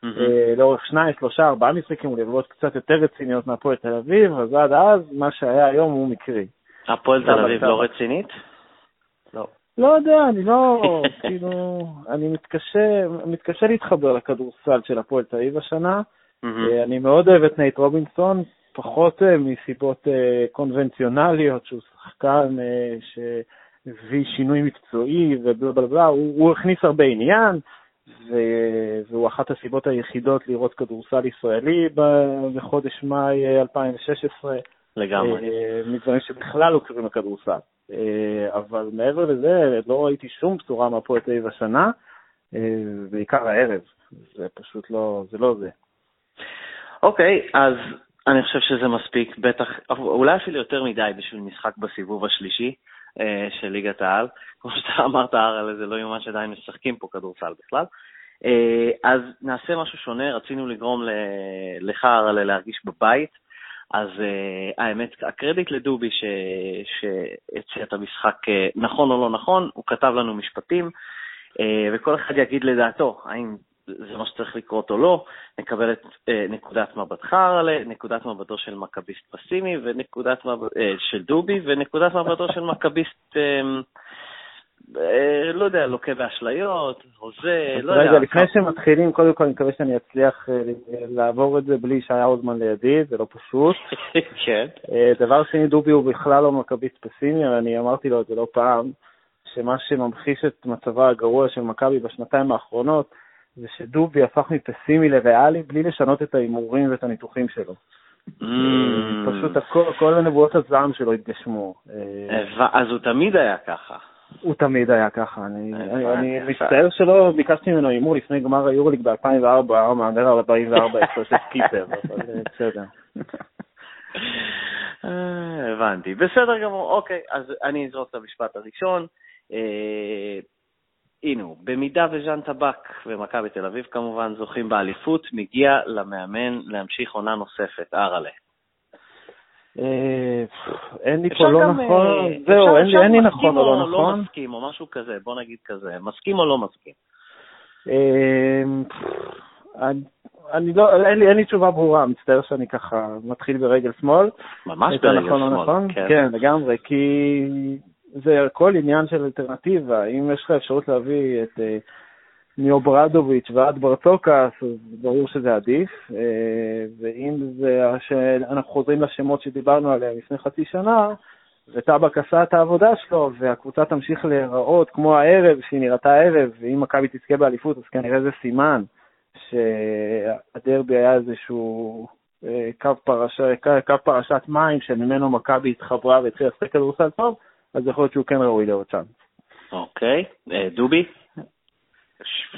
mm-hmm. לאורך שניים, שלושה, ארבעה משחקים, ולראות קצת יותר רציניות מהפועל תל אביב, אז עד אז מה שהיה היום הוא מקרי. הפועל תל אביב לא רצינית? לא. לא יודע, אני לא, כאילו, אני מתקשה, מתקשה להתחבר לכדורסל של הפועל תל אביב השנה. אה, אני מאוד אוהב את נייט רובינסון, פחות אה, מסיבות אה, קונבנציונליות, שהוא שחקן שהביא שינוי מקצועי ובלה בלה בלה, הוא, הוא הכניס הרבה עניין, והוא אחת הסיבות היחידות לראות כדורסל ישראלי בחודש מאי 2016. לגמרי. אה, מדברים שבכלל לא קשורים לכדורסל. אה, אבל מעבר לזה, לא ראיתי שום בשורה מהפועל תל אביב השנה, אה, בעיקר הערב. זה פשוט לא, זה לא זה. אוקיי, אז אני חושב שזה מספיק, בטח, אולי אפילו יותר מדי בשביל משחק בסיבוב השלישי של ליגת העל. כמו שאתה אמרת, הר, זה לא יאומן שעדיין משחקים פה כדורסל בכלל. אז נעשה משהו שונה, רצינו לגרום לך, הר, להרגיש בבית. אז uh, האמת, הקרדיט לדובי שהציע את המשחק uh, נכון או לא נכון, הוא כתב לנו משפטים, uh, וכל אחד יגיד לדעתו האם זה מה שצריך לקרות או לא, נקבל את uh, נקודת מבטך, נקודת מבטו של מכביסט פסימי, ונקודת מבט, uh, של דובי, ונקודת מבטו של מכביסט אה, לא יודע, לוקה באשליות, הוזה, לא יודע. רגע, לפני שמתחילים, קודם כל אני מקווה שאני אצליח אה, לעבור את זה בלי שהיה עוד זמן לידי, זה לא פשוט. כן. דבר שני, דובי הוא בכלל לא מכביסט פסימי, אני אמרתי לו את זה לא פעם, שמה שממחיש את מצבה הגרוע של מכבי בשנתיים האחרונות, זה שדובי הפך מפסימי לריאלי בלי לשנות את ההימורים ואת הניתוחים שלו. Mm. פשוט כל הנבואות הזעם שלו התגשמו. אז הוא תמיד היה ככה. הוא תמיד היה ככה, אני, אני מצטער שלא ביקשתי ממנו הימור לפני גמר היורוליג ב-2004, מהמר 44 הפרשי סקיפר, אבל אה, בסדר. אה, הבנתי, בסדר גמור, אוקיי, אז אני אזרוק את המשפט הראשון. אה, הנה הוא, במידה וז'אן טבק ומכבי תל אביב כמובן זוכים באליפות, מגיע למאמן להמשיך עונה נוספת, אראלה. אה, אין לי פה לא נכון, אה, זהו, אין לי נכון או לא נכון. אפשר גם לא מסכים או משהו כזה, בוא נגיד כזה, מסכים או לא מסכים? אה, אני לא, אין לי, אין לי תשובה ברורה, מצטער שאני ככה מתחיל ברגל שמאל. ממש ברגל נכון שמאל, נכון? כן. כן, לגמרי, כי זה הכל עניין של אלטרנטיבה. אם יש לך אפשרות להביא את מאוברדוביץ' ועד ברטוקס, אז ברור שזה עדיף. אה, ואם זה, שאנחנו חוזרים לשמות שדיברנו עליהם לפני חצי שנה, וטבק עשה את העבודה שלו, והקבוצה תמשיך להיראות כמו הערב, שהיא נראתה הערב, ואם מכבי תזכה באליפות, אז כנראה זה סימן שהדרבי היה איזשהו אה, קו, פרשה, קו פרשת מים, שממנו מכבי התחברה והתחילה לשחק כדורסל טוב, אז יכול להיות שהוא כן ראוי לעוד צ'אנס. אוקיי, אה, דובי?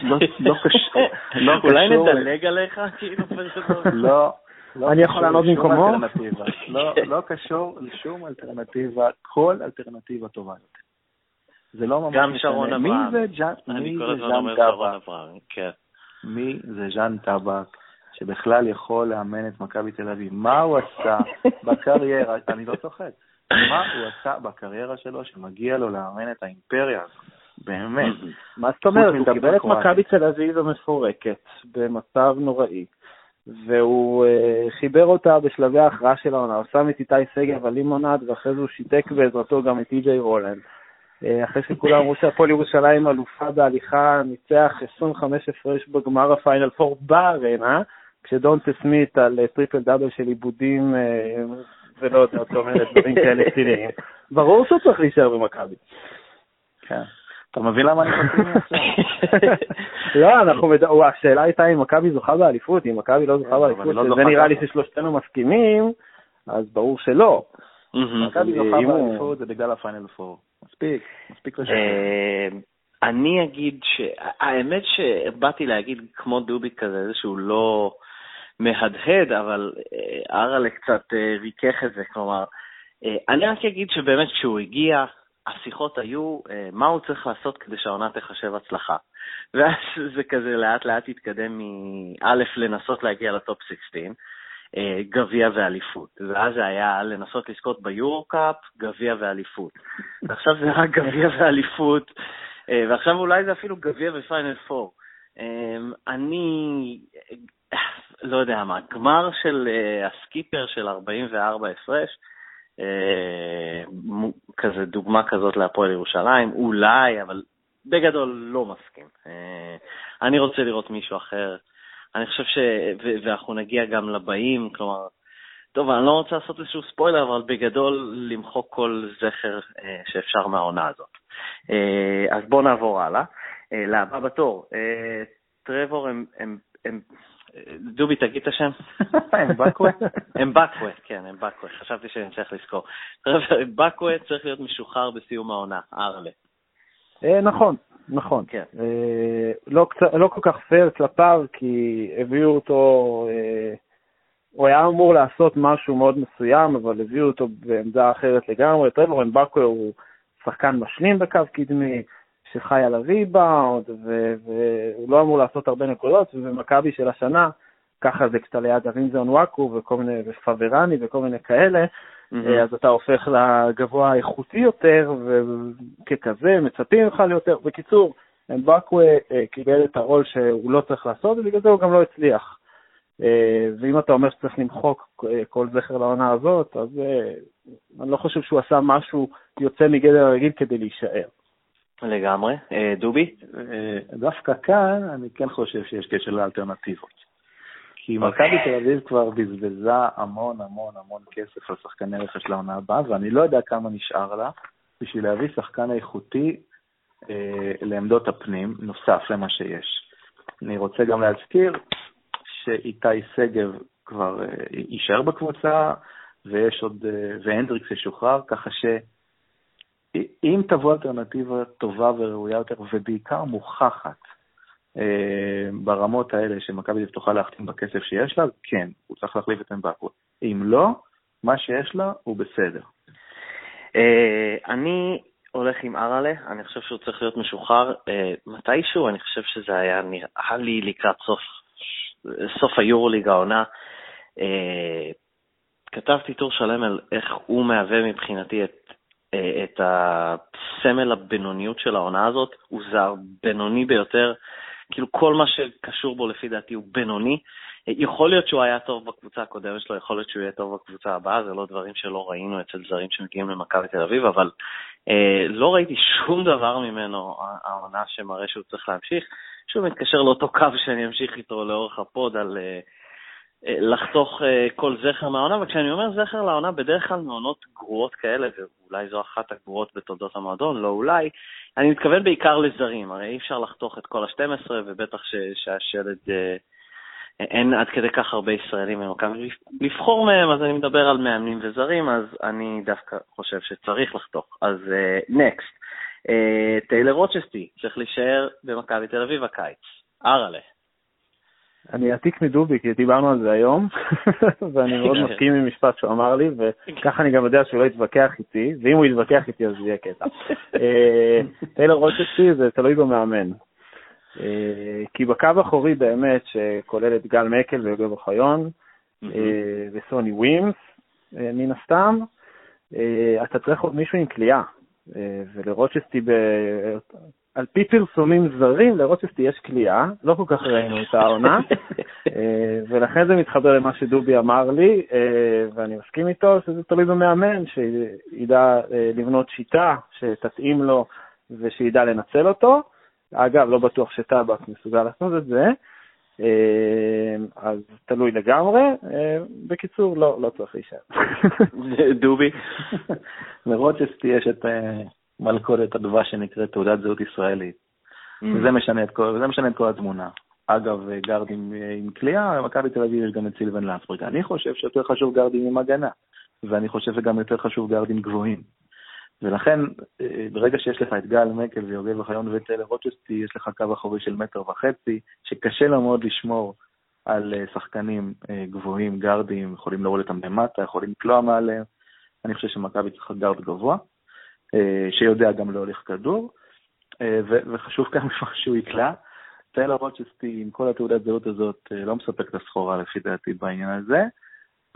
לא, לא קשור. לא אולי נדלג עליך? כאילו, לא. לא אני יכול לענות במקומו? לא, לא קשור לשום אלטרנטיבה, כל אלטרנטיבה טובה יותר. זה לא ממש גם שרון אברהם. מי זה ז'אן טבק? כן. מי זה ז'אן טבק שבכלל יכול לאמן את מכבי תל אביב? מה הוא עשה בקריירה? אני לא צוחק. מה הוא עשה בקריירה שלו שמגיע לו לאמן את האימפריה הזאת? באמת. מה זאת אומרת? הוא קיבל את מכבי תל אביב המפורקת במצב נוראי, והוא uh, חיבר אותה בשלבי ההכרעה של העונה, הוא שם את איתי שגב על לימונד, ואחרי זה הוא שיתק בעזרתו גם את טי.ג'יי רולנד. Uh, אחרי שכולם אמרו שהפועל ירושלים אלופה בהליכה, ניצח 25 הפרש בגמר הפיינל פור בארנה, כשדונטה סמית על uh, triple double של איבודים, ולא יודע, זאת אומרת, דברים כאלה ציניים. ברור שהוא צריך להישאר במכבי. כן. אתה מבין למה אני מסכים עכשיו? לא, אנחנו, השאלה הייתה אם מכבי זוכה באליפות, אם מכבי לא זוכה באליפות, לא שזה נראה לי ששלושתנו מסכימים, אז ברור שלא. מכבי זוכה באליפות זה בגלל הפיינל פור. מספיק, מספיק לשבת. אה, אני אגיד ש... האמת שבאתי להגיד כמו דובי כזה, זה שהוא לא מהדהד, אבל אה, אראלה קצת אה, ריכך את זה, כלומר, אני רק אגיד שבאמת כשהוא הגיע, השיחות היו אה, מה הוא צריך לעשות כדי שהעונה תחשב הצלחה. ואז זה כזה לאט לאט התקדם מאלף לנסות להגיע לטופ 16, אה, גביע ואליפות. ואז זה היה לנסות לזכות ביורו-קאפ, גביע ואליפות. ועכשיו זה רק גביע ואליפות, אה, ועכשיו אולי זה אפילו גביע ופיינל פור. אני לא יודע מה, גמר של הסקיפר של 44 הפרש, כזה דוגמה כזאת להפועל ירושלים, אולי, אבל בגדול לא מסכים. אה, אני רוצה לראות מישהו אחר. אני חושב ש... ואנחנו נגיע גם לבאים, כלומר, טוב, אני לא רוצה לעשות איזשהו ספוילר, אבל בגדול למחוק כל זכר אה, שאפשר מהעונה הזאת. אז בואו נעבור הלאה. לבא בתור, טרבור הם, הם, הם דובי, תגיד את השם. אמבקווה? אמבקווה, כן, אמבקווה. חשבתי שאני צריך לזכור. אמבקווה צריך להיות משוחרר בסיום העונה, ארלה. אה, נכון, נכון. כן. אה, לא, לא כל כך פייר כלפיו, כי הביאו אותו, אה, הוא היה אמור לעשות משהו מאוד מסוים, אבל הביאו אותו בעמדה אחרת לגמרי. טרבור אמבקווה הוא שחקן משלים בקו קדמי, שחי על הריבאונד, והוא לא אמור לעשות הרבה נקודות, ובמכבי של השנה, ככה זה כשאתה ליד ארינזון וואקו וכל מיני, ופברני וכל מיני כאלה, mm-hmm. אז אתה הופך לגבוה האיכותי יותר, וככזה מצפים ממך ליותר. בקיצור, אמבקווה אה, קיבל את הרול שהוא לא צריך לעשות, ובגלל זה הוא גם לא הצליח. אה, ואם אתה אומר שצריך למחוק כל זכר לעונה הזאת, אז אני לא חושב שהוא עשה משהו יוצא מגדר הרגיל כדי להישאר. לגמרי. דובי? דווקא כאן אני כן חושב שיש קשר לאלטרנטיבות. כי מכבי תל אביב כבר בזבזה המון המון המון כסף על שחקני רכש לעונה הבאה, ואני לא יודע כמה נשאר לה בשביל להביא שחקן איכותי אה, לעמדות הפנים, נוסף למה שיש. אני רוצה גם להזכיר שאיתי שגב כבר אה, יישאר בקבוצה, ויש עוד, אה, והנדריקס ישוחרר, ככה שאם תבוא אלטרנטיבה טובה וראויה יותר, ובעיקר מוכחת, אה, ברמות האלה שמכבי תוכל להחתים בכסף שיש לה, כן, הוא צריך להחליף את אמבקו. אם לא, מה שיש לה הוא בסדר. אה, אני הולך עם אראלה, אני חושב שהוא צריך להיות משוחרר אה, מתישהו, אני חושב שזה היה נראה לי לקראת סוף, סוף היורוליג העונה. כתבתי טור שלם על איך הוא מהווה מבחינתי את, את הסמל הבינוניות של העונה הזאת, הוא זר בינוני ביותר. כאילו כל מה שקשור בו לפי דעתי הוא בינוני. יכול להיות שהוא היה טוב בקבוצה הקודמת שלו, יכול להיות שהוא יהיה טוב בקבוצה הבאה, זה לא דברים שלא ראינו אצל זרים שמגיעים למכבי תל אביב, אבל אה, לא ראיתי שום דבר ממנו העונה שמראה שהוא צריך להמשיך. שהוא מתקשר לאותו קו שאני אמשיך איתו לאורך הפוד על אה, אה, לחתוך אה, כל זכר מהעונה, וכשאני אומר זכר לעונה, בדרך כלל מעונות גרועות כאלה, ואולי זו אחת הגרועות בתולדות המועדון, לא אולי, אני מתכוון בעיקר לזרים, הרי אי אפשר לחתוך את כל ה-12, ובטח שהשלד, אה, אין עד כדי כך הרבה ישראלים במכבי לבחור מהם, אז אני מדבר על מאמנים וזרים, אז אני דווקא חושב שצריך לחתוך. אז נקסט, טיילר רוצ'סטי צריך להישאר במכבי תל אביב הקיץ. אראלה. אני עתיק מדובי, כי דיברנו על זה היום, ואני מאוד מסכים עם משפט שהוא אמר לי, וככה אני גם יודע שהוא לא יתווכח איתי, ואם הוא יתווכח איתי אז יהיה קטע. אה, טיילר רוצ'סטי זה תלוי במאמן. אה, כי בקו האחורי באמת, שכולל את גל מקל ויוגב אוחיון, אה, וסוני ווימס, מן הסתם, אתה צריך עוד מישהו עם כליאה. ולרוצ'סטי על פי פרסומים זרים, לרוצ'סטי יש כליאה, לא כל כך ראינו את העונה, אה, ולכן זה מתחבר למה שדובי אמר לי, אה, ואני מסכים איתו שזה תלוי במאמן, שידע אה, לבנות שיטה שתתאים לו ושידע לנצל אותו. אגב, לא בטוח שטאבק מסוגל לעשות את זה, אז תלוי לגמרי. בקיצור, לא, לא צריך להישאר. דובי? לרוצ'סטי יש את מלכודת הדבש שנקראת תעודת זהות ישראלית. Mm. וזה משנה את כל, וזה משנה את כל התמונה. אגב, גארד עם, עם קליעה, במכבי תל אביב יש גם את סילבן לנסבורג. אני חושב שיותר חשוב גארדים עם הגנה, ואני חושב שגם יותר חשוב גארדים גבוהים. ולכן, אה, ברגע שיש לך את גל מקל ויוגב אחיון וטלר רוצ'סטי, יש לך קו אחורי של מטר וחצי, שקשה לו מאוד לשמור על אה, שחקנים אה, גבוהים, גארדים, יכולים להוריד אותם למטה, יכולים לקלוע מעליהם. אני חושב שמכבי צריכה גארד גבוה. אה, שיודע גם להוליך כדור, אה, וחשוב כאן שהוא יקלע. טיילר רוצ'סטי עם כל התעודת זהות הזאת אה, לא מספק את הסחורה לפי דעתי בעניין הזה,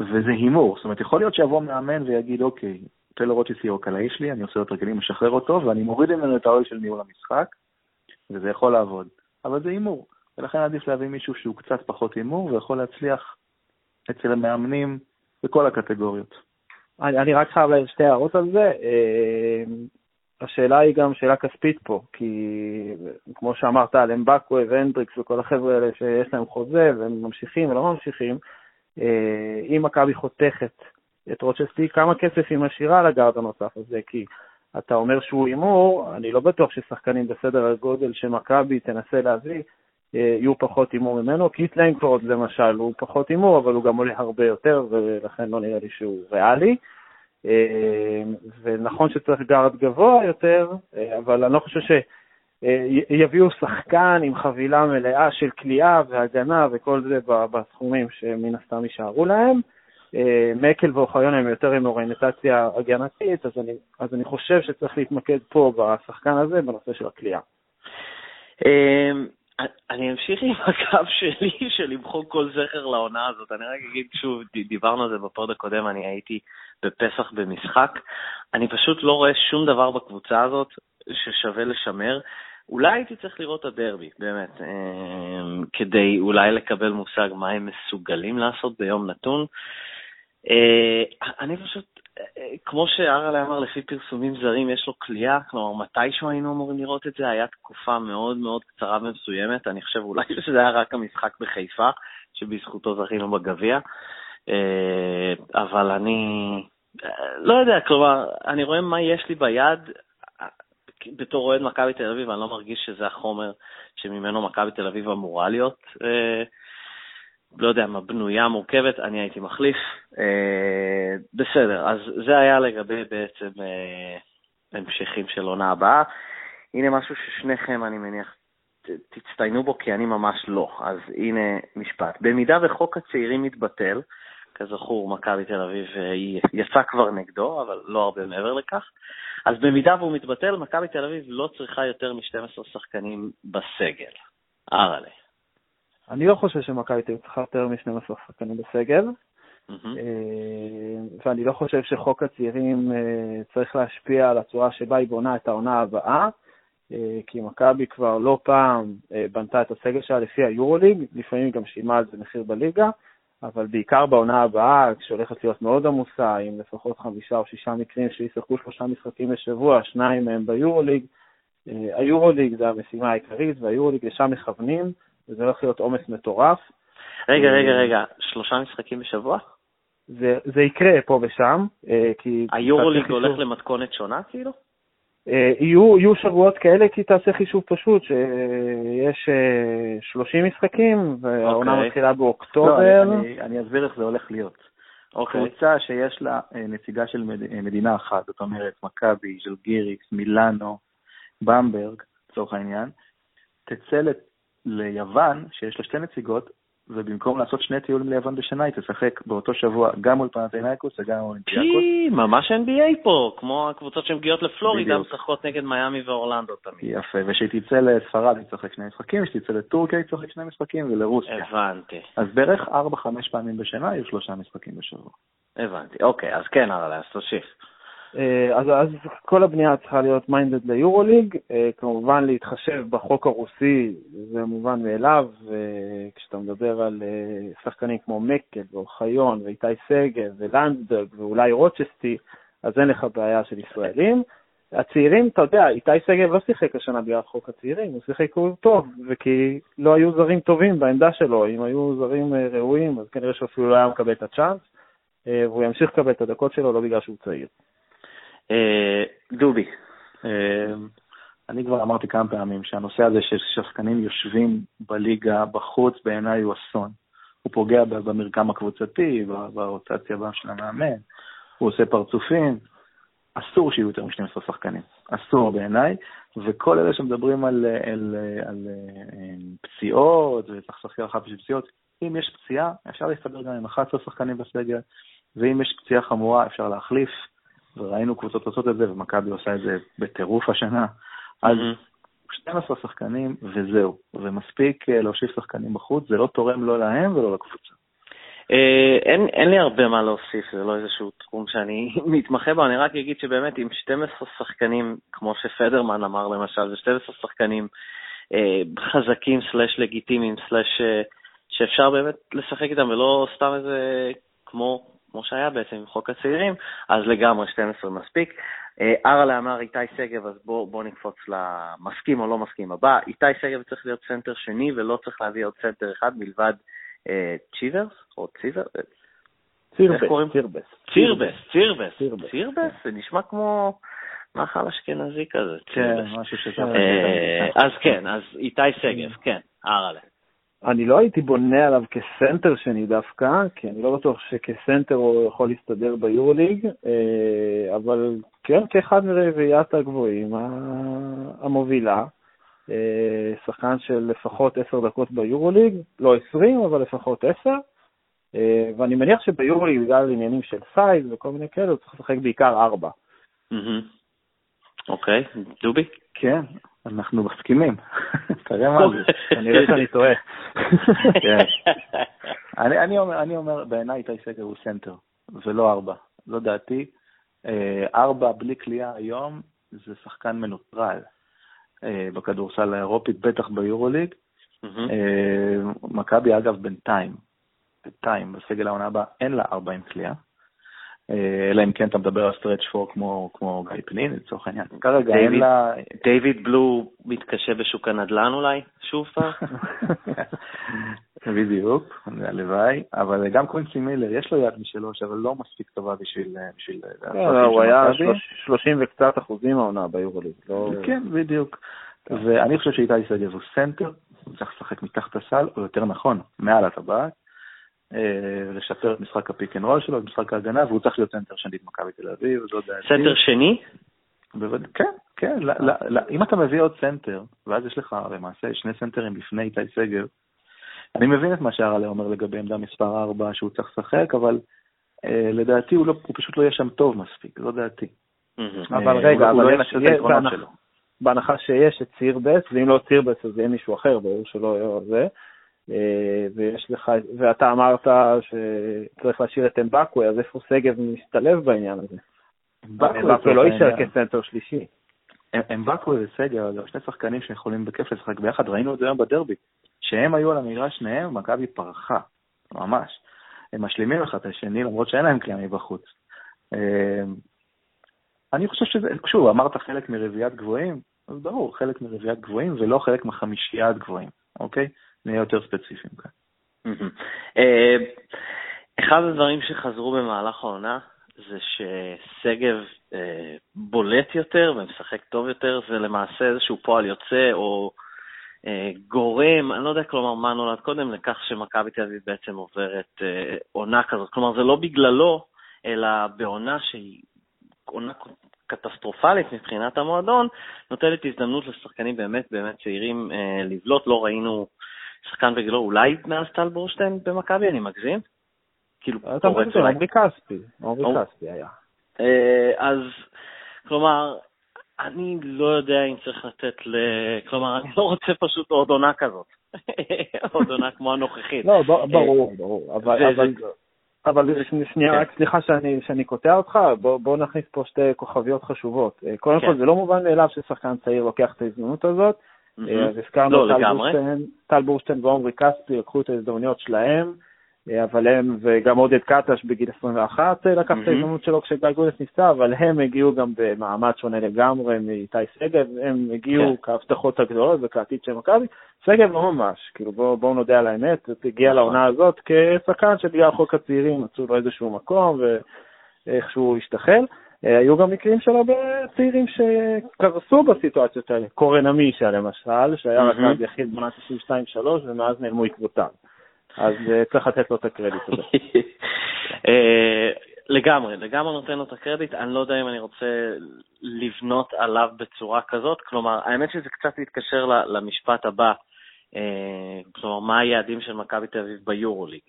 וזה הימור. זאת אומרת, יכול להיות שיבוא מאמן ויגיד, אוקיי, טיילר רוצ'סטי הוא הקלעי שלי, אני עושה לו תרגילים, משחרר אותו, ואני מוריד ממנו את העול של ניהול המשחק, וזה יכול לעבוד. אבל זה הימור, ולכן עדיף להביא מישהו שהוא קצת פחות הימור ויכול להצליח אצל המאמנים בכל הקטגוריות. אני, אני רק חייב שתי הערות על זה. אה, השאלה היא גם שאלה כספית פה, כי כמו שאמרת על אמבקווה והנדריקס וכל החבר'ה האלה שיש להם חוזה והם ממשיכים ולא ממשיכים, אה, אם מכבי חותכת את רוצ'סטי, כמה כסף היא משאירה לגארד הנוסף הזה? כי אתה אומר שהוא הימור, אני לא בטוח ששחקנים בסדר הגודל שמכבי תנסה להביא יהיו פחות הימור ממנו. קיט לנגפורד למשל הוא פחות הימור, אבל הוא גם עולה הרבה יותר, ולכן לא נראה לי שהוא ריאלי. אה, ונכון שצריך גארד גבוה יותר, אה, אבל אני לא חושב שיביאו שחקן עם חבילה מלאה של קליעה והגנה וכל זה בסכומים שמן הסתם יישארו להם. מקל ואוחיון הם יותר עם אוריינטציה הגנתית, אז אני, אז אני חושב שצריך להתמקד פה בשחקן הזה בנושא של הכלייה. אני אמשיך עם הקו שלי של למחוק כל זכר לעונה הזאת. אני רק אגיד שוב, דיברנו על זה בפוד הקודם, אני הייתי בפסח במשחק. אני פשוט לא רואה שום דבר בקבוצה הזאת ששווה לשמר. אולי הייתי צריך לראות את הדרבי, באמת, אמ, כדי אולי לקבל מושג מה הם מסוגלים לעשות ביום נתון. אה, אני פשוט, כמו שארלה אמר, לפי פרסומים זרים יש לו כליאה, כלומר, מתישהו היינו אמורים לראות את זה, היה תקופה מאוד מאוד קצרה ומסוימת, אני חושב אולי שזה היה רק המשחק בחיפה, שבזכותו זכינו בגביע, אה, אבל אני לא יודע, כלומר, אני רואה מה יש לי ביד, בתור אוהד מכבי תל אביב, אני לא מרגיש שזה החומר שממנו מכבי תל אביב אמורה להיות. לא יודע מה, בנויה, מורכבת, אני הייתי מחליף. אה, בסדר, אז זה היה לגבי בעצם אה, המשכים של עונה הבאה. הנה משהו ששניכם, אני מניח, תצטיינו בו, כי אני ממש לא. אז הנה משפט. במידה וחוק הצעירים מתבטל, כזכור, מכבי תל אביב אה, יצא כבר נגדו, אבל לא הרבה מעבר לכך, אז במידה והוא מתבטל, מכבי תל אביב לא צריכה יותר מ-12 שחקנים בסגל. ארלה. אני לא חושב שמכבי תל אביב צריכה יותר מ-12 שחקנים בסגל, mm-hmm. ואני לא חושב שחוק הצעירים אה, צריך להשפיע על הצורה שבה היא בונה את העונה הבאה, אה, כי מכבי כבר לא פעם בנתה את הסגל שלה לפי היורוליג, לפעמים גם שילמה על זה מחיר בליגה, אבל בעיקר בעונה הבאה, כשהולכת להיות מאוד עמוסה, עם לפחות חמישה או שישה מקרים שישחקו שלושה משחקים בשבוע, שניים מהם ביורוליג. היורוליג זה המשימה העיקרית, והיורוליג לשם מכוונים. וזה הולך להיות עומס מטורף. רגע, רגע, אה, רגע, שלושה משחקים בשבוע? זה, זה יקרה פה ושם, אה, כי... היורוליג הולך למתכונת שונה כאילו? אה, יהיו, יהיו שבועות כאלה כי תעשה חישוב פשוט, שיש 30 משחקים והעונה okay. אוקיי. מתחילה באוקטובר. לא, אני, אני, אני אסביר איך זה הולך להיות. Okay. אוקיי. קבוצה שיש לה נציגה של מדינה אחת, זאת אומרת מכבי, ז'לגיריס, מילאנו, במברג, לצורך העניין, תצא ליוון, שיש לה שתי נציגות, ובמקום לעשות שני טיולים ליוון בשנה, היא תשחק באותו שבוע גם מול פנתנאיקוס וגם מול אולימפיאקוס. כי ממש NBA פה, כמו הקבוצות שמגיעות לפלורידה, משחקות נגד מיאמי ואורלנדו תמיד. יפה, וכשהיא תצא לספרד היא תשחק שני משחקים, וכשהיא תצא לטורקיה היא תשחק שני משחקים, ולרוסיה. הבנתי. אז בערך 4-5 פעמים בשנה יהיו שלושה משחקים בשבוע. הבנתי, אוקיי, אז כן, אבל אז תוסיף. אה, אז, אז כל הבנייה צריכה להיות מיינדד ליורוליג, אה, כמובן להתחשב בחוק הרוסי זה מובן מאליו, כשאתה מדבר על אה, שחקנים כמו מקל ואוחיון ואיתי שגב ולנדברג ואולי רוצ'סטי, אז אין לך בעיה של ישראלים. הצעירים, אתה יודע, איתי שגב לא שיחק השנה בגלל חוק הצעירים, הוא שיחק טוב, וכי לא היו זרים טובים בעמדה שלו, אם היו זרים ראויים, אז כנראה שאפילו לא היה מקבל את הצ'אנס, והוא ימשיך לקבל את הדקות שלו לא בגלל שהוא צעיר. אה, דובי. אה, אני כבר אמרתי כמה פעמים שהנושא הזה של שחקנים יושבים בליגה בחוץ בעיניי הוא אסון. הוא פוגע במרקם הקבוצתי, ברוטציה של המאמן, הוא עושה פרצופים. אסור שיהיו יותר מ-12 שחקנים, אסור בעיניי, וכל אלה שמדברים על, על, על, על אה, פציעות, וצריך לשחק אחת בשביל פציעות, אם יש פציעה, אפשר להסתדר גם עם 11 שחקנים בסגל, ואם יש פציעה חמורה, אפשר להחליף. וראינו קבוצות עושות את זה, ומכבי עושה את זה בטירוף השנה. אז 12 שחקנים וזהו, ומספיק אה, להושיב שחקנים בחוץ, זה לא תורם לא להם ולא לקבוצה. אה, אין, אין לי הרבה מה להוסיף, זה לא איזשהו תחום שאני מתמחה בו, אני רק אגיד שבאמת עם 12 שחקנים, כמו שפדרמן אמר למשל, זה 12 שחקנים אה, חזקים slash לגיטימיים slash אה, שאפשר באמת לשחק איתם ולא סתם איזה כמו כמו שהיה בעצם עם חוק הצעירים, אז לגמרי 12 מספיק. אה, ארלה אמר איתי שגב, אז בואו בוא נקפוץ למסכים או לא מסכים הבא. איתי שגב צריך להיות סנטר שני ולא צריך להביא עוד סנטר אחד מלבד אה, צ'יברס או ציבר? צירבס, צירבס. צירבס, צירבס. צירבס? זה נשמע כמו מאכל אשכנזי כזה. כן, משהו שזה... אה, אז כן, אז איתי שגב, כן, ארלה. אני לא הייתי בונה עליו כסנטר שני דווקא, כי אני לא בטוח שכסנטר הוא יכול להסתדר ביורוליג, אה, אבל כן, כאחד מרביעיית הגבוהים המובילה, אה, שחקן של לפחות עשר דקות ביורוליג, לא עשרים, אבל לפחות עשר, אה, ואני מניח שביורוליג, בגלל עניינים של size וכל מיני כאלה, הוא צריך לשחק בעיקר ארבע. אוקיי, דובי? כן, אנחנו מסכימים. תראה מה זה. כנראה שאני טועה. כן. אני אומר, בעיניי איתי שגב הוא סנטר, ולא ארבע. לא דעתי. אה, ארבע בלי קליעה היום זה שחקן מנוטרל אה, בכדורסל האירופית, בטח ביורוליג. אה, מכבי, אגב, בינתיים, בינתיים, בסגל העונה הבאה אין לה ארבע עם קליעה. אה, אלא אם כן אתה מדבר על stretch four כמו, כמו גיא פניני, לצורך העניין. כרגע אין לה... דיוויד בלו מתקשה בשוק הנדל"ן אולי, שוב פעם? בדיוק, הלוואי, אבל גם קווינסי מילר, יש לו יד משלוש, אבל לא מספיק טובה בשביל... בשביל לא, הוא היה 30 וקצת אחוזים העונה ביורוליג. לא- כן, בדיוק. ואני חושב שאיתי שגב הוא סנטר, הוא צריך לשחק מתחת הסל, או יותר נכון, מעל הטבעת. אה, לשפר את משחק הפיק אנד רול שלו, את משחק ההגנה, והוא צריך להיות סנטר שני במכבי תל אביב, זו דעתי. סנטר שני? כן, כן, אם אתה מביא עוד סנטר, ואז יש לך למעשה שני סנטרים בפני איתי שגב, אני מבין את מה שהרלה אומר לגבי עמדה מספר 4 שהוא צריך לשחק, אבל אה, לדעתי הוא, לא, הוא פשוט לא יהיה שם טוב מספיק, זו דעתי. אבל אה, רגע, אבל לא בהנחה שיש את ציר ב', ואם לא ציר ב' אז זה יהיה מישהו אחר, ברור שלא יהיה זה. אה, ויש לך, ואתה אמרת שצריך להשאיר את אמבקווה, אז איפה שגב מסתלב בעניין הזה? אמבקווה לא יישאר כסנטר שלישי. אמבקווה וסגר, זה שני שחקנים שיכולים בכיף לשחק ביחד, ראינו את זה היום בדרבי. כשהם היו על המגרש שניהם, מכבי פרחה, ממש. הם משלימים אחד את השני, למרות שאין להם קליעה מבחוץ. אה, אני חושב שזה, שוב, אמרת חלק מרביעיית גבוהים, אז ברור, חלק מרביעיית גבוהים ולא חלק מחמישיית גבוהים, אוקיי? נהיה יותר ספציפיים כאן. אה, אחד הדברים שחזרו במהלך העונה זה ששגב אה, בולט יותר ומשחק טוב יותר, זה למעשה איזשהו פועל יוצא או אה, גורם, אני לא יודע כלומר מה נולד קודם, לכך שמכבי תל אביב בעצם עוברת עונה כזאת. כלומר, זה לא בגללו, אלא בעונה שהיא עונה קטסטרופלית מבחינת המועדון, נותנת הזדמנות לשחקנים באמת באמת צעירים לבלוט. לא ראינו שחקן בגילו, אולי מאז טל בורשטיין במכבי, אני מגזים? כאילו, אתה מגזים, עמרי כספי, עמרי כספי היה. אה, אז, כלומר, אני לא יודע אם צריך לתת ל... כלומר, אני לא רוצה פשוט עוד עונה כזאת. עוד עונה כמו הנוכחית. לא, ברור, ברור. אבל... אבל שנייה, כן. רק סליחה שאני, שאני קוטע אותך, בוא, בוא נכניס פה שתי כוכביות חשובות. אה, קודם כן. כל, זה לא מובן מאליו ששחקן צעיר לוקח את ההזדמנות הזאת, אה, אז הזכרנו לא, טל בורשטיין ועומרי כספי לקחו את ההזדמנויות שלהם, אבל הם, וגם עודד קטש בגיל 21 אה, לקח את ההזדמנות שלו כשגיא גודס נפצע, אבל הם הגיעו גם במעמד שונה לגמרי מאיתי שגב, הם הגיעו כן. כהבטחות הגדולות וכעתיד של מכבי. שגב לא ממש, כאילו בואו בוא נודה על האמת, הגיע נכון. לעונה הזאת כשחקן שבגלל חוק הצעירים מצאו לו איזשהו מקום ואיכשהו השתחל. אה, היו גם מקרים של הרבה צעירים שקרסו בסיטואציות האלה. קורן עמישה למשל, שהיה רכז יחיד בעונת 92-3 ומאז נעלמו עקבותיו. אז אה, צריך לתת לו את הקרדיט הזה. אה, לגמרי, לגמרי נותן לו את הקרדיט. אני לא יודע אם אני רוצה לבנות עליו בצורה כזאת. כלומר, האמת שזה קצת מתקשר למשפט הבא. כלומר, מה היעדים של מכבי תל אביב ביורוליג?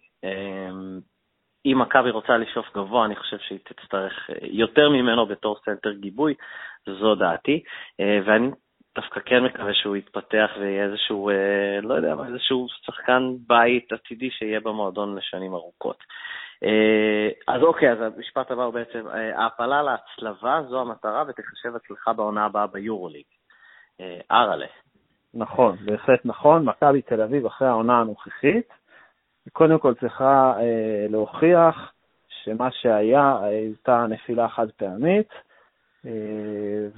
אם מכבי רוצה לשאוף גבוה, אני חושב שהיא תצטרך אה, יותר ממנו בתור סנטר גיבוי, זו דעתי, אה, ואני דווקא כן מקווה שהוא יתפתח ויהיה איזשהו, אה, לא יודע מה, איזשהו שחקן בית עתידי שיהיה במועדון לשנים ארוכות. אז אוקיי, אז המשפט הבא הוא בעצם, ההעפלה להצלבה זו המטרה ותחשב הצלחה בעונה הבאה ביורוליג. אראלה. נכון, בהחלט נכון. מכבי תל אביב אחרי העונה הנוכחית, קודם כל צריכה אה, להוכיח שמה שהיה הייתה נפילה חד פעמית, אה,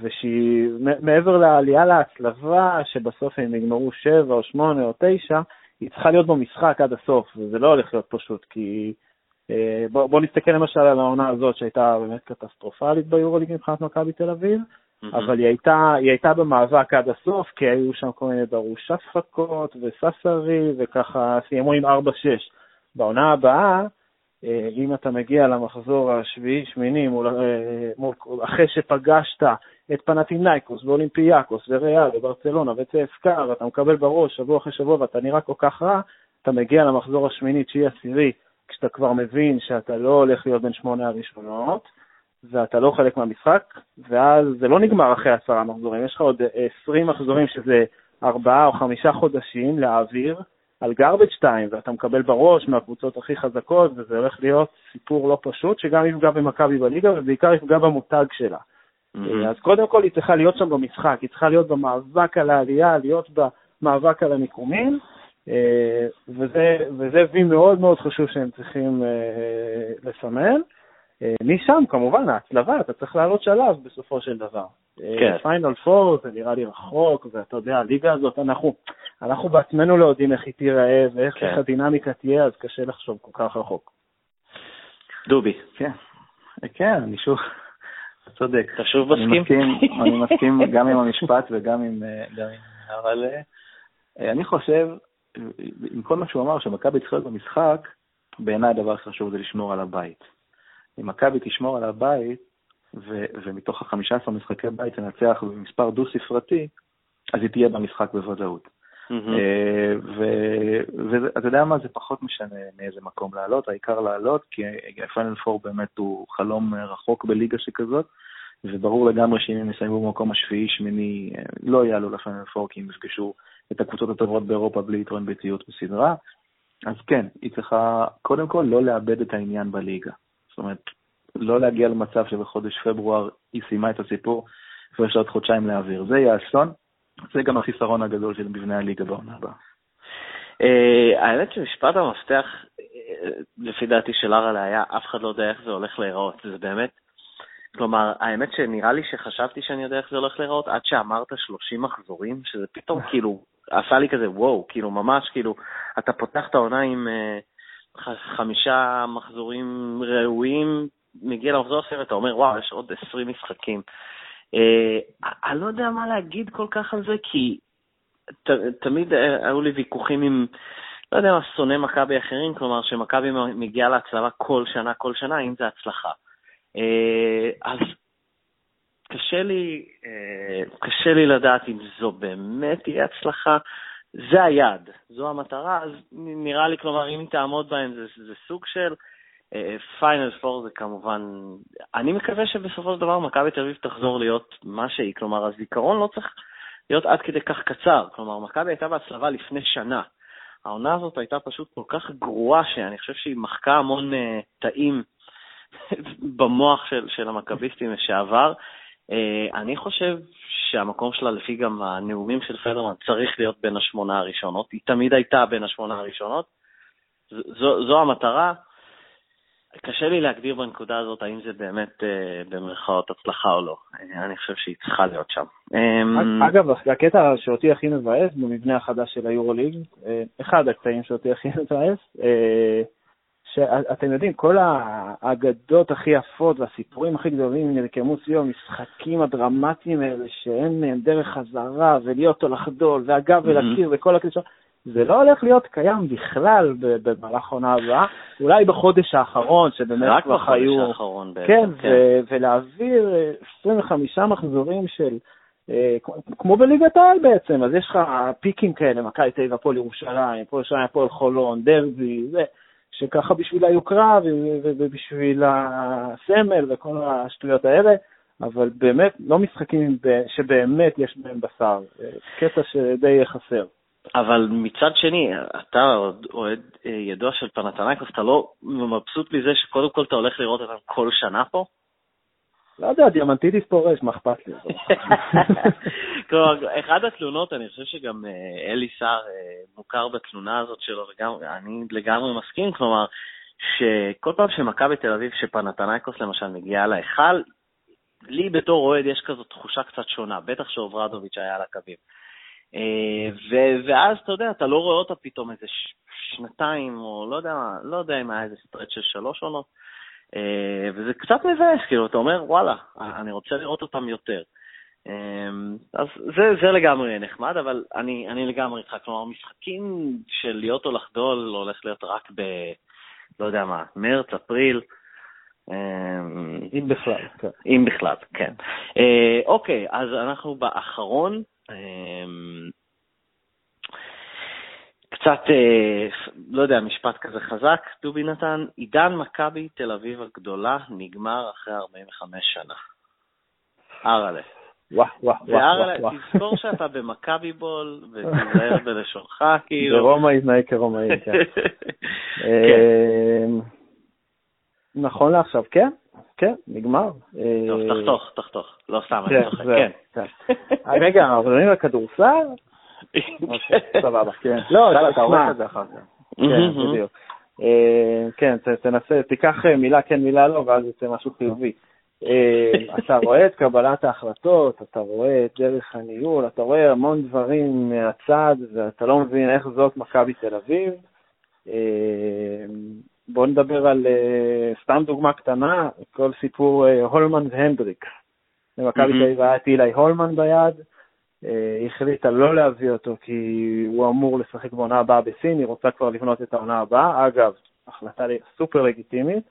ושהיא, מעבר לעלייה להצלבה, שבסוף הם יגמרו שבע או שמונה או תשע, היא צריכה להיות במשחק עד הסוף, וזה לא הולך להיות פשוט, כי אה, בוא, בוא נסתכל למשל על העונה הזאת שהייתה באמת קטסטרופלית ביורוליג מבחינת מכבי תל אביב, Mm-hmm. אבל היא הייתה, היא הייתה במאבק עד הסוף, כי היו שם כל מיני דרוש שפקות וססרי, וככה סיימו עם 4-6. בעונה הבאה, אה, אם אתה מגיע למחזור השביעי-שמיני, אה, אחרי שפגשת את פנטינאיקוס ואולימפיאקוס וריאל וברצלונה וצסקה, ואתה מקבל בראש שבוע אחרי שבוע ואתה נראה כל כך רע, אתה מגיע למחזור השמיני, תשיעי, עשירי, כשאתה כבר מבין שאתה לא הולך להיות בין שמונה הראשונות, ואתה לא חלק מהמשחק, ואז זה לא נגמר אחרי עשרה מחזורים, יש לך עוד עשרים מחזורים שזה ארבעה או חמישה חודשים להעביר על garbage time, ואתה מקבל בראש מהקבוצות הכי חזקות, וזה הולך להיות סיפור לא פשוט, שגם יפגע במכבי בליגה, ובעיקר יפגע במותג שלה. Mm-hmm. אז קודם כל היא צריכה להיות שם במשחק, היא צריכה להיות במאבק על העלייה, להיות במאבק על המיקומים, אה, וזה, וזה וי מאוד מאוד חשוב שהם צריכים אה, לסמן. משם, כמובן, ההצלבה, אתה צריך לעלות שלב בסופו של דבר. כן. פיינל פור זה נראה לי רחוק, ואתה יודע, הליגה הזאת, אנחנו, אנחנו בעצמנו לא יודעים איך היא תיראה ואיך כן. הדינמיקה תהיה, אז קשה לחשוב כל כך רחוק. דובי. כן, כן, אני שוב, אתה צודק. אתה שוב מסכים? אני מסכים גם עם המשפט וגם עם... גם עם אבל אה, אני חושב, עם כל מה שהוא אמר, שמכבי צריכה להיות במשחק, בעיניי הדבר הכי חשוב זה לשמור על הבית. אם מכבי תשמור על הבית, ו- ומתוך ה-15 משחקי בית תנצח במספר דו-ספרתי, אז היא תהיה במשחק בוודאות. אה, ואתה יודע מה, זה פחות משנה מאיזה מקום לעלות, העיקר לעלות, כי פיינל פור באמת הוא חלום רחוק בליגה שכזאת, וברור לגמרי שאם הם יסיימו במקום השביעי, שמיני, אה, לא יעלו לפיינל פור, כי הם יפגשו את הקבוצות הטובות באירופה בלי יתרון ביתיות בסדרה. אז כן, היא צריכה קודם כל לא לאבד את העניין בליגה. זאת אומרת, לא להגיע למצב שבחודש פברואר היא סיימה את הסיפור ויש עוד חודשיים להעביר. זה יהיה אסון, זה גם החיסרון הגדול של מבנה הליגה בעונה הבאה. אה, האמת שמשפט המפתח, אה, לפי דעתי של אראלה היה, אף אחד לא יודע איך זה הולך להיראות. זה באמת, כלומר, האמת שנראה לי שחשבתי שאני יודע איך זה הולך להיראות עד שאמרת 30 מחזורים, שזה פתאום כאילו עשה לי כזה וואו, כאילו ממש כאילו, אתה פותח את העונה עם uh, חמישה מחזורים ראויים, מגיע למחזור אחר, אתה אומר, וואו, יש עוד 20 משחקים. Uh, אני לא יודע מה להגיד כל כך על זה, כי ת, תמיד היו לי ויכוחים עם, לא יודע מה, שונאי מכבי אחרים, כלומר שמכבי מגיעה להצלבה כל שנה, כל שנה, אם זה הצלחה. Uh, אז קשה לי, קשה לי לדעת אם זו באמת תהיה הצלחה. זה היעד, זו המטרה, אז נראה לי, כלומר, אם תעמוד בהם, זה, זה סוג של פיינל uh, פור זה כמובן, אני מקווה שבסופו של דבר מכבי תל אביב תחזור להיות מה שהיא, כלומר, הזיכרון לא צריך להיות עד כדי כך קצר, כלומר, מכבי הייתה בהצלבה לפני שנה. העונה הזאת הייתה פשוט כל כך גרועה, שאני חושב שהיא מחקה המון uh, תאים במוח של, של המכביסטים לשעבר. Uh, אני חושב שהמקום שלה, לפי גם הנאומים של פדרמן, צריך להיות בין השמונה הראשונות. היא תמיד הייתה בין השמונה הראשונות. זו, זו המטרה. קשה לי להגדיר בנקודה הזאת האם זה באמת אה, במרכאות הצלחה או לא. אה, אני חושב שהיא צריכה להיות שם. אמ, אגב, הקטע שאותי הכי מבאס במבנה החדש של היורוליג, אה, אחד הקטעים שאותי הכי מבאס, אה, שאתם יודעים, כל האגדות הכי יפות והסיפורים הכי גדולים נרקמו סביב המשחקים הדרמטיים האלה, שאין מהם דרך חזרה, ולהיות או לחדול, והגב ולקיר וכל הקלישות, זה לא הולך להיות קיים בכלל במהלך העונה הבאה, אולי בחודש האחרון, שבאמת כבר היו... רק בחודש האחרון בעצם, כן. כן. ולהעביר 25 אה, מחזורים של... אה, כמו בליגת העל בעצם, אז יש לך פיקים כאלה, מכבי תל אביב, הפועל ירושלים, הפועל ירושלים, הפועל חולון, דרבי, זה. שככה בשביל היוקרה ובשביל הסמל וכל השטויות האלה, אבל באמת לא משחקים שבאמת יש בהם בשר, קטע שדי חסר. אבל מצד שני, אתה אוהד אה, ידוע של פנתנייקוס, אתה לא מבסוט מזה שקודם כל אתה הולך לראות אותם כל שנה פה? לא יודע, דיאמנטידיס פורש, מה אכפת לי? כלומר, אחת התלונות, אני חושב שגם אה, אלי סער אה, מוכר בתלונה הזאת שלו, ואני לגמרי מסכים, כלומר, שכל פעם שמכבי תל אביב, שפנאתינאיקוס למשל מגיעה להיכל, לי בתור אוהד יש כזאת תחושה קצת שונה, בטח שאוברדוביץ' היה על הקווים. אה, ואז, אתה יודע, אתה לא רואה אותה פתאום איזה שנתיים, או לא יודע, לא יודע אם היה איזה סטרט של שלוש עונות. אה, וזה קצת מבאס, כאילו, אתה אומר, וואלה, אני רוצה לראות אותם יותר. אה, אז זה, זה לגמרי נחמד, אבל אני, אני לגמרי איתך. כלומר, משחקים של להיות או לחדול הולך להיות רק ב... לא יודע מה, מרץ, אפריל. אה, אם בכלל, כן. אם בכלל, כן. אוקיי, אז אנחנו באחרון. קצת, אה, לא יודע, משפט כזה חזק, דובי נתן, עידן מכבי תל אביב הגדולה נגמר אחרי 45 שנה. אראלה. וואו, וואו, וואו. תזכור שאתה במכבי בול, ותיזהר בלשונך, כאילו. ברומא יתנהג כרומאי, כן. אה, נכון לעכשיו, כן, כן, נגמר. טוב, אה, תחתוך, תחתוך. לא סתם, אני צוחק, כן. כן. רגע, אנחנו מדברים על כדורסל? אוקיי, סבבה, כן. לא, אתה רואה את זה אחר כך. כן, בדיוק. כן, תנסה, תיקח מילה כן, מילה לא, ואז יוצא משהו חיובי. אתה רואה את קבלת ההחלטות, אתה רואה את דרך הניהול, אתה רואה המון דברים מהצד, ואתה לא מבין איך זאת מכבי תל אביב. בואו נדבר על, סתם דוגמה קטנה, כל סיפור הולמן והנדריקס. למכבי תל אביב היה את אילי הולמן ביד, היא החליטה לא להביא אותו כי הוא אמור לשחק בעונה הבאה בסין, היא רוצה כבר לבנות את העונה הבאה. אגב, החלטה סופר לגיטימית.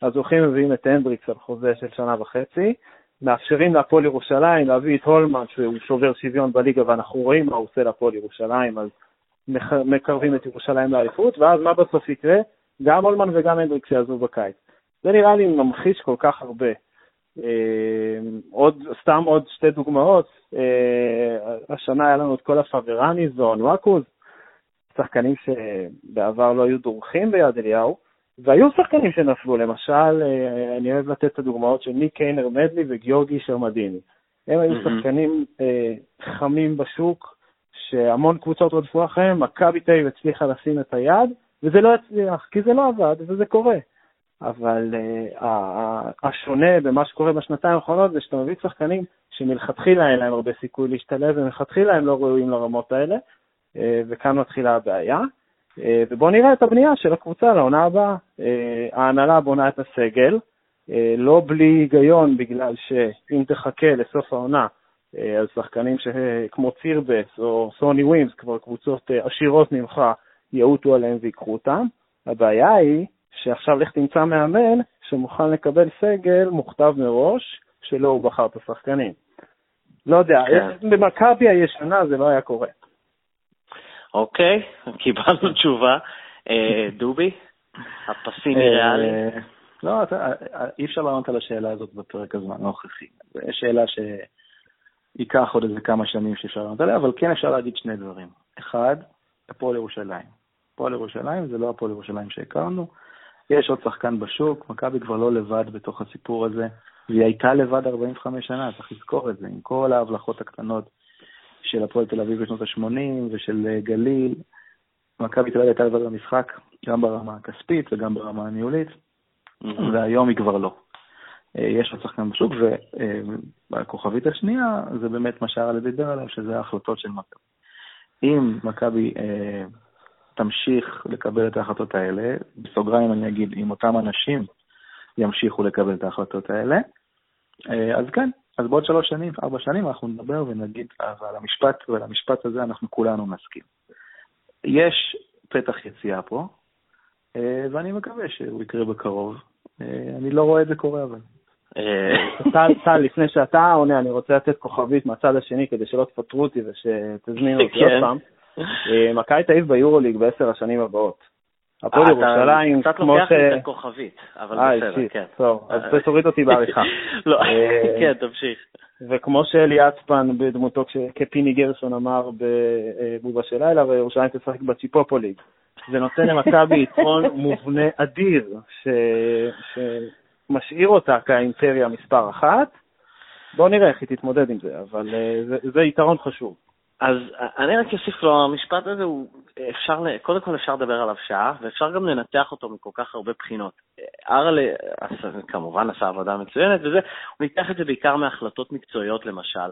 אז הולכים ומביאים את הנדריקס על חוזה של שנה וחצי, מאפשרים להפועל ירושלים להביא את הולמן, שהוא שובר שוויון בליגה, ואנחנו רואים מה הוא עושה להפועל ירושלים, אז מקרבים את ירושלים לאליפות, ואז מה בסוף יקרה? גם הולמן וגם הנדריקס יעזבו בקיץ. זה נראה לי ממחיש כל כך הרבה. אה, עוד, סתם עוד שתי דוגמאות, אה, השנה היה לנו את כל הפבראניז ואונואקוז, שחקנים שבעבר לא היו דורכים ביד אליהו, והיו שחקנים שנפלו, למשל, אה, אני אוהב לתת את הדוגמאות של ניק קיינר מדלי וגיאורגי שרמדיני. הם היו שחקנים אה, חמים בשוק, שהמון קבוצות רדפו אחריהם, מכבי תל אביב הצליחה לשים את היד, וזה לא הצליח, כי זה לא עבד, וזה קורה. אבל uh, השונה במה שקורה בשנתיים האחרונות זה שאתה מביא שחקנים שמלכתחילה אין להם הרבה סיכוי להשתלב, ומלכתחילה הם לא ראויים לרמות האלה, uh, וכאן מתחילה הבעיה. אה, ובואו נראה את הבנייה של הקבוצה לעונה הבאה. אה, ההנהלה בונה את הסגל, אה, לא בלי היגיון, בגלל שאם תחכה לסוף העונה, אז שחקנים כמו צירבס או סוני ווימס, כבר קבוצות עשירות ממך, יעוטו עליהם ויקחו אותם. הבעיה היא שעכשיו לך תמצא מאמן שמוכן לקבל סגל מוכתב מראש, שלא הוא בחר את השחקנים. לא יודע, כן. במכבי הישנה זה לא היה קורה. אוקיי, קיבלנו תשובה. אה, דובי, הפסימי אה, ריאלי. לא, אי אפשר לענות על השאלה הזאת בפרק הזמן הנוכחי. זו שאלה שייקח עוד איזה כמה שנים שאפשר לענות עליה, אבל כן אפשר להגיד שני דברים. אחד, הפועל ירושלים. הפועל ירושלים זה לא הפועל ירושלים שהכרנו. יש עוד שחקן בשוק, מכבי כבר לא לבד בתוך הסיפור הזה, והיא הייתה לבד 45 שנה, צריך לזכור את זה, עם כל ההבלחות הקטנות של הפועל תל אביב בשנות ה-80 ושל אה, גליל. מכבי תל אביב הייתה לבד במשחק, גם ברמה הכספית וגם ברמה הניהולית, והיום היא כבר לא. אה, יש עוד שחקן בשוק, והכוכבית השנייה זה באמת מה שהרלה דיבר עליו, שזה ההחלטות של מכבי. אם מכבי אה, תמשיך לקבל את ההחלטות האלה, בסוגריים אני אגיד, אם אותם אנשים ימשיכו לקבל את ההחלטות האלה, אה, אז כן, אז בעוד שלוש שנים, ארבע שנים, אנחנו נדבר ונגיד, ועל המשפט, ועל המשפט הזה אנחנו כולנו נסכים. יש פתח יציאה פה, אה, ואני מקווה שהוא יקרה בקרוב. אה, אני לא רואה את זה קורה, אבל. טל, טל, לפני שאתה עונה, אני רוצה לתת כוכבית מהצד השני כדי שלא תפטרו אותי ושתזמינו אותי עוד כן. פעם. מכבי תל אביב ביורוליג בעשר השנים הבאות. הפועל ירושלים, כמו ש... קצת לוקח לי את הכוכבית, אבל אה, בסדר, כן. טוב, אז אה, תוריד אותי בעריכה. לא, אה, כן, תמשיך. וכמו שאלי אצפן בדמותו כפיני גרשון אמר בבובה של לילה, וירושלים תשחק בציפופוליג. זה נותן למכבי יתרון מובנה אדיר, שמשאיר אותה כאימפריה מספר אחת. בואו נראה איך היא תתמודד עם זה, אבל זה יתרון חשוב. אז אני רק אוסיף לו, המשפט הזה הוא, אפשר, קודם כל אפשר לדבר עליו שעה, ואפשר גם לנתח אותו מכל כך הרבה בחינות. ארלה כמובן עשה עבודה מצוינת וזה, הוא ניתח את זה בעיקר מהחלטות מקצועיות למשל.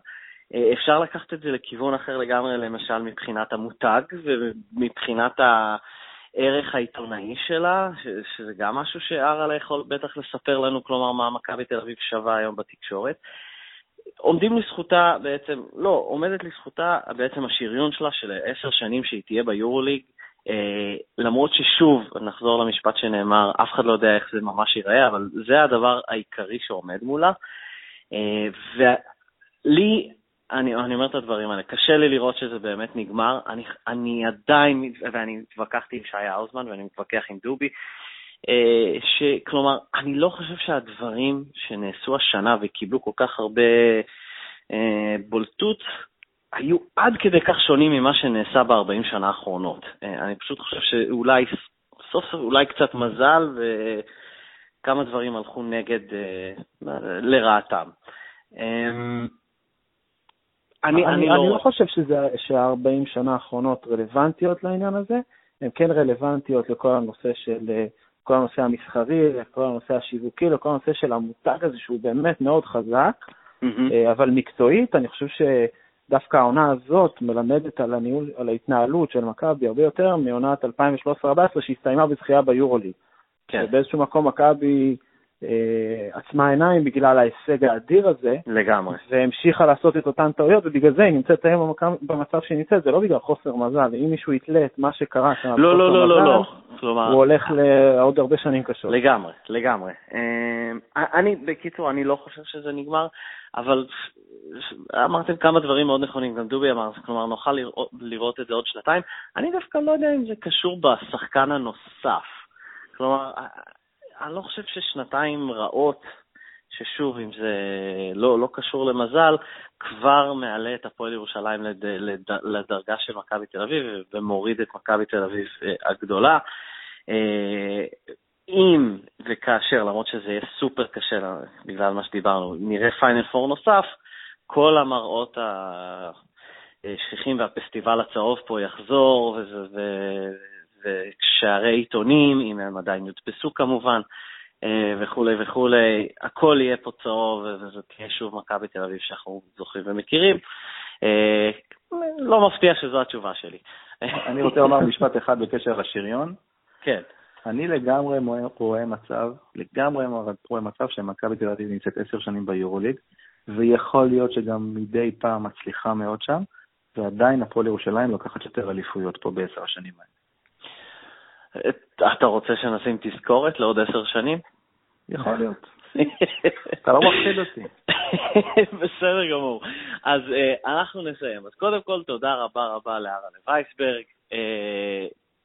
אפשר לקחת את זה לכיוון אחר לגמרי, למשל מבחינת המותג ומבחינת הערך העיתונאי שלה, שזה גם משהו שארלה יכול בטח לספר לנו, כלומר מה מכבי תל אביב שווה היום בתקשורת. עומדים לזכותה בעצם, לא, עומדת לזכותה בעצם השריון שלה של עשר שנים שהיא תהיה ביורוליג, אה, למרות ששוב, נחזור למשפט שנאמר, אף אחד לא יודע איך זה ממש ייראה, אבל זה הדבר העיקרי שעומד מולה. אה, ולי, אני, אני אומר את הדברים האלה, קשה לי לראות שזה באמת נגמר. אני, אני עדיין, ואני התווכחתי עם שי האוזמן ואני מתווכח עם דובי, שכלומר, אני לא חושב שהדברים שנעשו השנה וקיבלו כל כך הרבה אה, בולטות, היו עד כדי כך שונים ממה שנעשה ב-40 שנה האחרונות. אה, אני פשוט חושב שאולי סוף סוף, אולי קצת מזל וכמה דברים הלכו נגד, לרעתם. אני, אני, אני לא... אני לא חושב שה-40 שנה האחרונות רלוונטיות לעניין הזה. הן כן רלוונטיות לכל הנושא של, כל הנושא המסחרי, לכל הנושא השיווקי, לכל הנושא של המותג הזה שהוא באמת מאוד חזק, mm-hmm. אבל מקצועית, אני חושב שדווקא העונה הזאת מלמדת על, הניהול, על ההתנהלות של מכבי הרבה יותר מעונת 2013-2014 שהסתיימה בזכייה ביורוליג. כן. ובאיזשהו מקום מכבי עצמה עיניים בגלל ההישג האדיר הזה. לגמרי. והמשיכה לעשות את אותן טעויות, ובגלל זה היא נמצאת היום במצב שהיא נמצאת, זה לא בגלל חוסר מזל. אם מישהו יתלה את מה שקרה שם, לא, לא, לא, לא, לא. כלומר... הוא הולך לעוד הרבה שנים קשות. לגמרי, לגמרי. אה, אני, בקיצור, אני לא חושב שזה נגמר, אבל אמרתם כמה דברים מאוד נכונים, גם דובי אמר, כלומר, נוכל לראות, לראות את זה עוד שנתיים. אני דווקא לא יודע אם זה קשור בשחקן הנוסף. כלומר, אני לא חושב ששנתיים רעות, ששוב, אם זה לא, לא קשור למזל, כבר מעלה את הפועל ירושלים לד, לד, לדרגה של מכבי תל אביב ומוריד את מכבי תל אביב אה, הגדולה. אה, אם וכאשר, למרות שזה יהיה סופר קשה בגלל מה שדיברנו, נראה פיינל פור נוסף, כל המראות השכיחים והפסטיבל הצהוב פה יחזור, וזה, ושערי עיתונים, אם הם עדיין יודפסו כמובן, אה, וכולי וכולי, הכל יהיה פה צהוב, וזו תהיה שוב מכבי תל אביב שאנחנו זוכרים ומכירים. אה, לא מפתיע שזו התשובה שלי. אני רוצה לומר משפט אחד בקשר לשריון. כן. אני לגמרי רואה מצב, לגמרי רואה מצב שמכבי תל אביב נמצאת עשר שנים ביורוליג, ויכול להיות שגם מדי פעם מצליחה מאוד שם, ועדיין הפועל ירושלים לוקחת יותר אליפויות פה בעשר השנים האלה. אתה רוצה שנשים תזכורת לעוד עשר שנים? יכול להיות. אתה לא מפחיד אותי. בסדר גמור. אז uh, אנחנו נסיים. אז קודם כל, תודה רבה רבה לארלה וייסברג. Uh,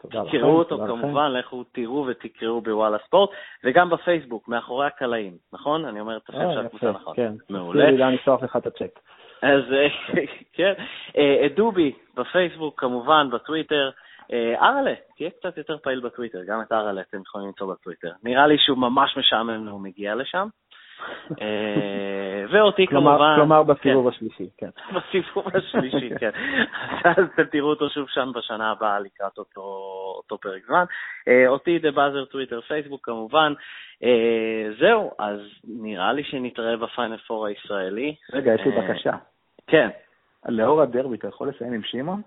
תקראו אותו כמובן, לכו תראו ותקראו בוואלה ספורט, וגם בפייסבוק, מאחורי הקלעים, נכון? אני אומר את השם אה, של הקבוצה נכון. כן, מעולה. אני אשלח לך את הצ'ק. אז כן, דובי בפייסבוק, כמובן, בטוויטר. ארלה, תהיה קצת יותר פעיל בטוויטר, גם את ארלה אתם יכולים למצוא בטוויטר. נראה לי שהוא ממש משעמם והוא מגיע לשם. אה, ואותי כמובן... כלומר בסיבוב כן. השלישי, כן. בסיבוב השלישי, כן. אז אתם תראו אותו שוב שם בשנה הבאה לקראת אותו פרק זמן. אה, אותי, דה באזר, טוויטר, פייסבוק כמובן. אה, זהו, אז נראה לי שנתראה בפיינל פור הישראלי. רגע, יש לי בקשה. כן. לאור הדרבי, אתה יכול לסיים עם שמעון?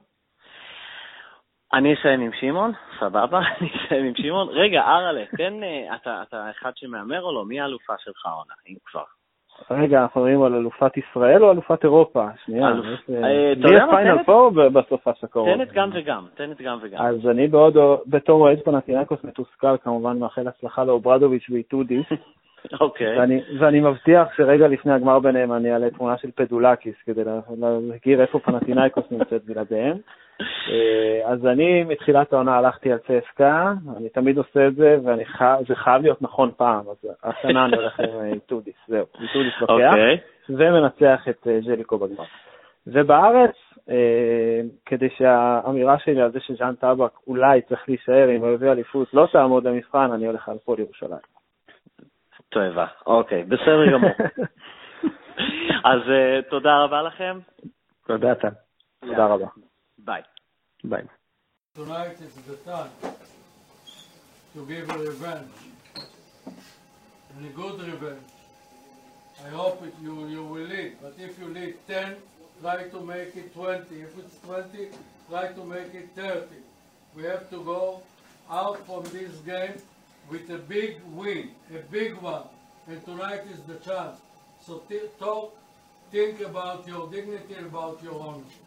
אני אסיים עם שמעון, סבבה, אני אסיים עם שמעון. רגע, אראלה, כן, אה, אתה, אתה אחד שמהמר או לא? מי האלופה שלך עונה, אם כבר? רגע, אנחנו מדברים על אלופת ישראל או אלופת אירופה? שנייה. אה, אה, אתה יודע מה, פיינל פור בסופש הקרוב? תן את גם וגם, תן את גם וגם. אז אני בעוד, בתור אוהד פנאתינאיקוס מתוסכל, כמובן מאחל הצלחה לאוברדוביץ' ואיטודיס. אוקיי. ואני מבטיח שרגע לפני הגמר ביניהם אני אעלה תמונה של פדולקיס כדי להזכיר איפה פנאתינאיקוס נמצאת בלעדיהם. אה, אז אני מתחילת העונה הלכתי על צסקה, אני תמיד עושה את זה, וזה חייב להיות נכון פעם, אז השנה אני הולך עם איטודיס, זהו, איטודיס לוקח, אוקיי. ומנצח את אה, ז'ליקו בגמר. ובארץ, אה, כדי שהאמירה שלי על זה שז'אן טבק אולי צריך להישאר הוא יביא אליפות לא תעמוד למבחן, אני הולך על הפועל ירושלים. תועבה, אוקיי, בסדר גמור. אז תודה רבה לכם. תודה, טל. תודה רבה. ביי. Bye. Tonight is the time to give a revenge, and a good revenge. I hope it, you, you will lead, but if you lead 10, try to make it 20. If it's 20, try to make it 30. We have to go out from this game with a big win, a big one, and tonight is the chance. So talk, think about your dignity, about your ownership.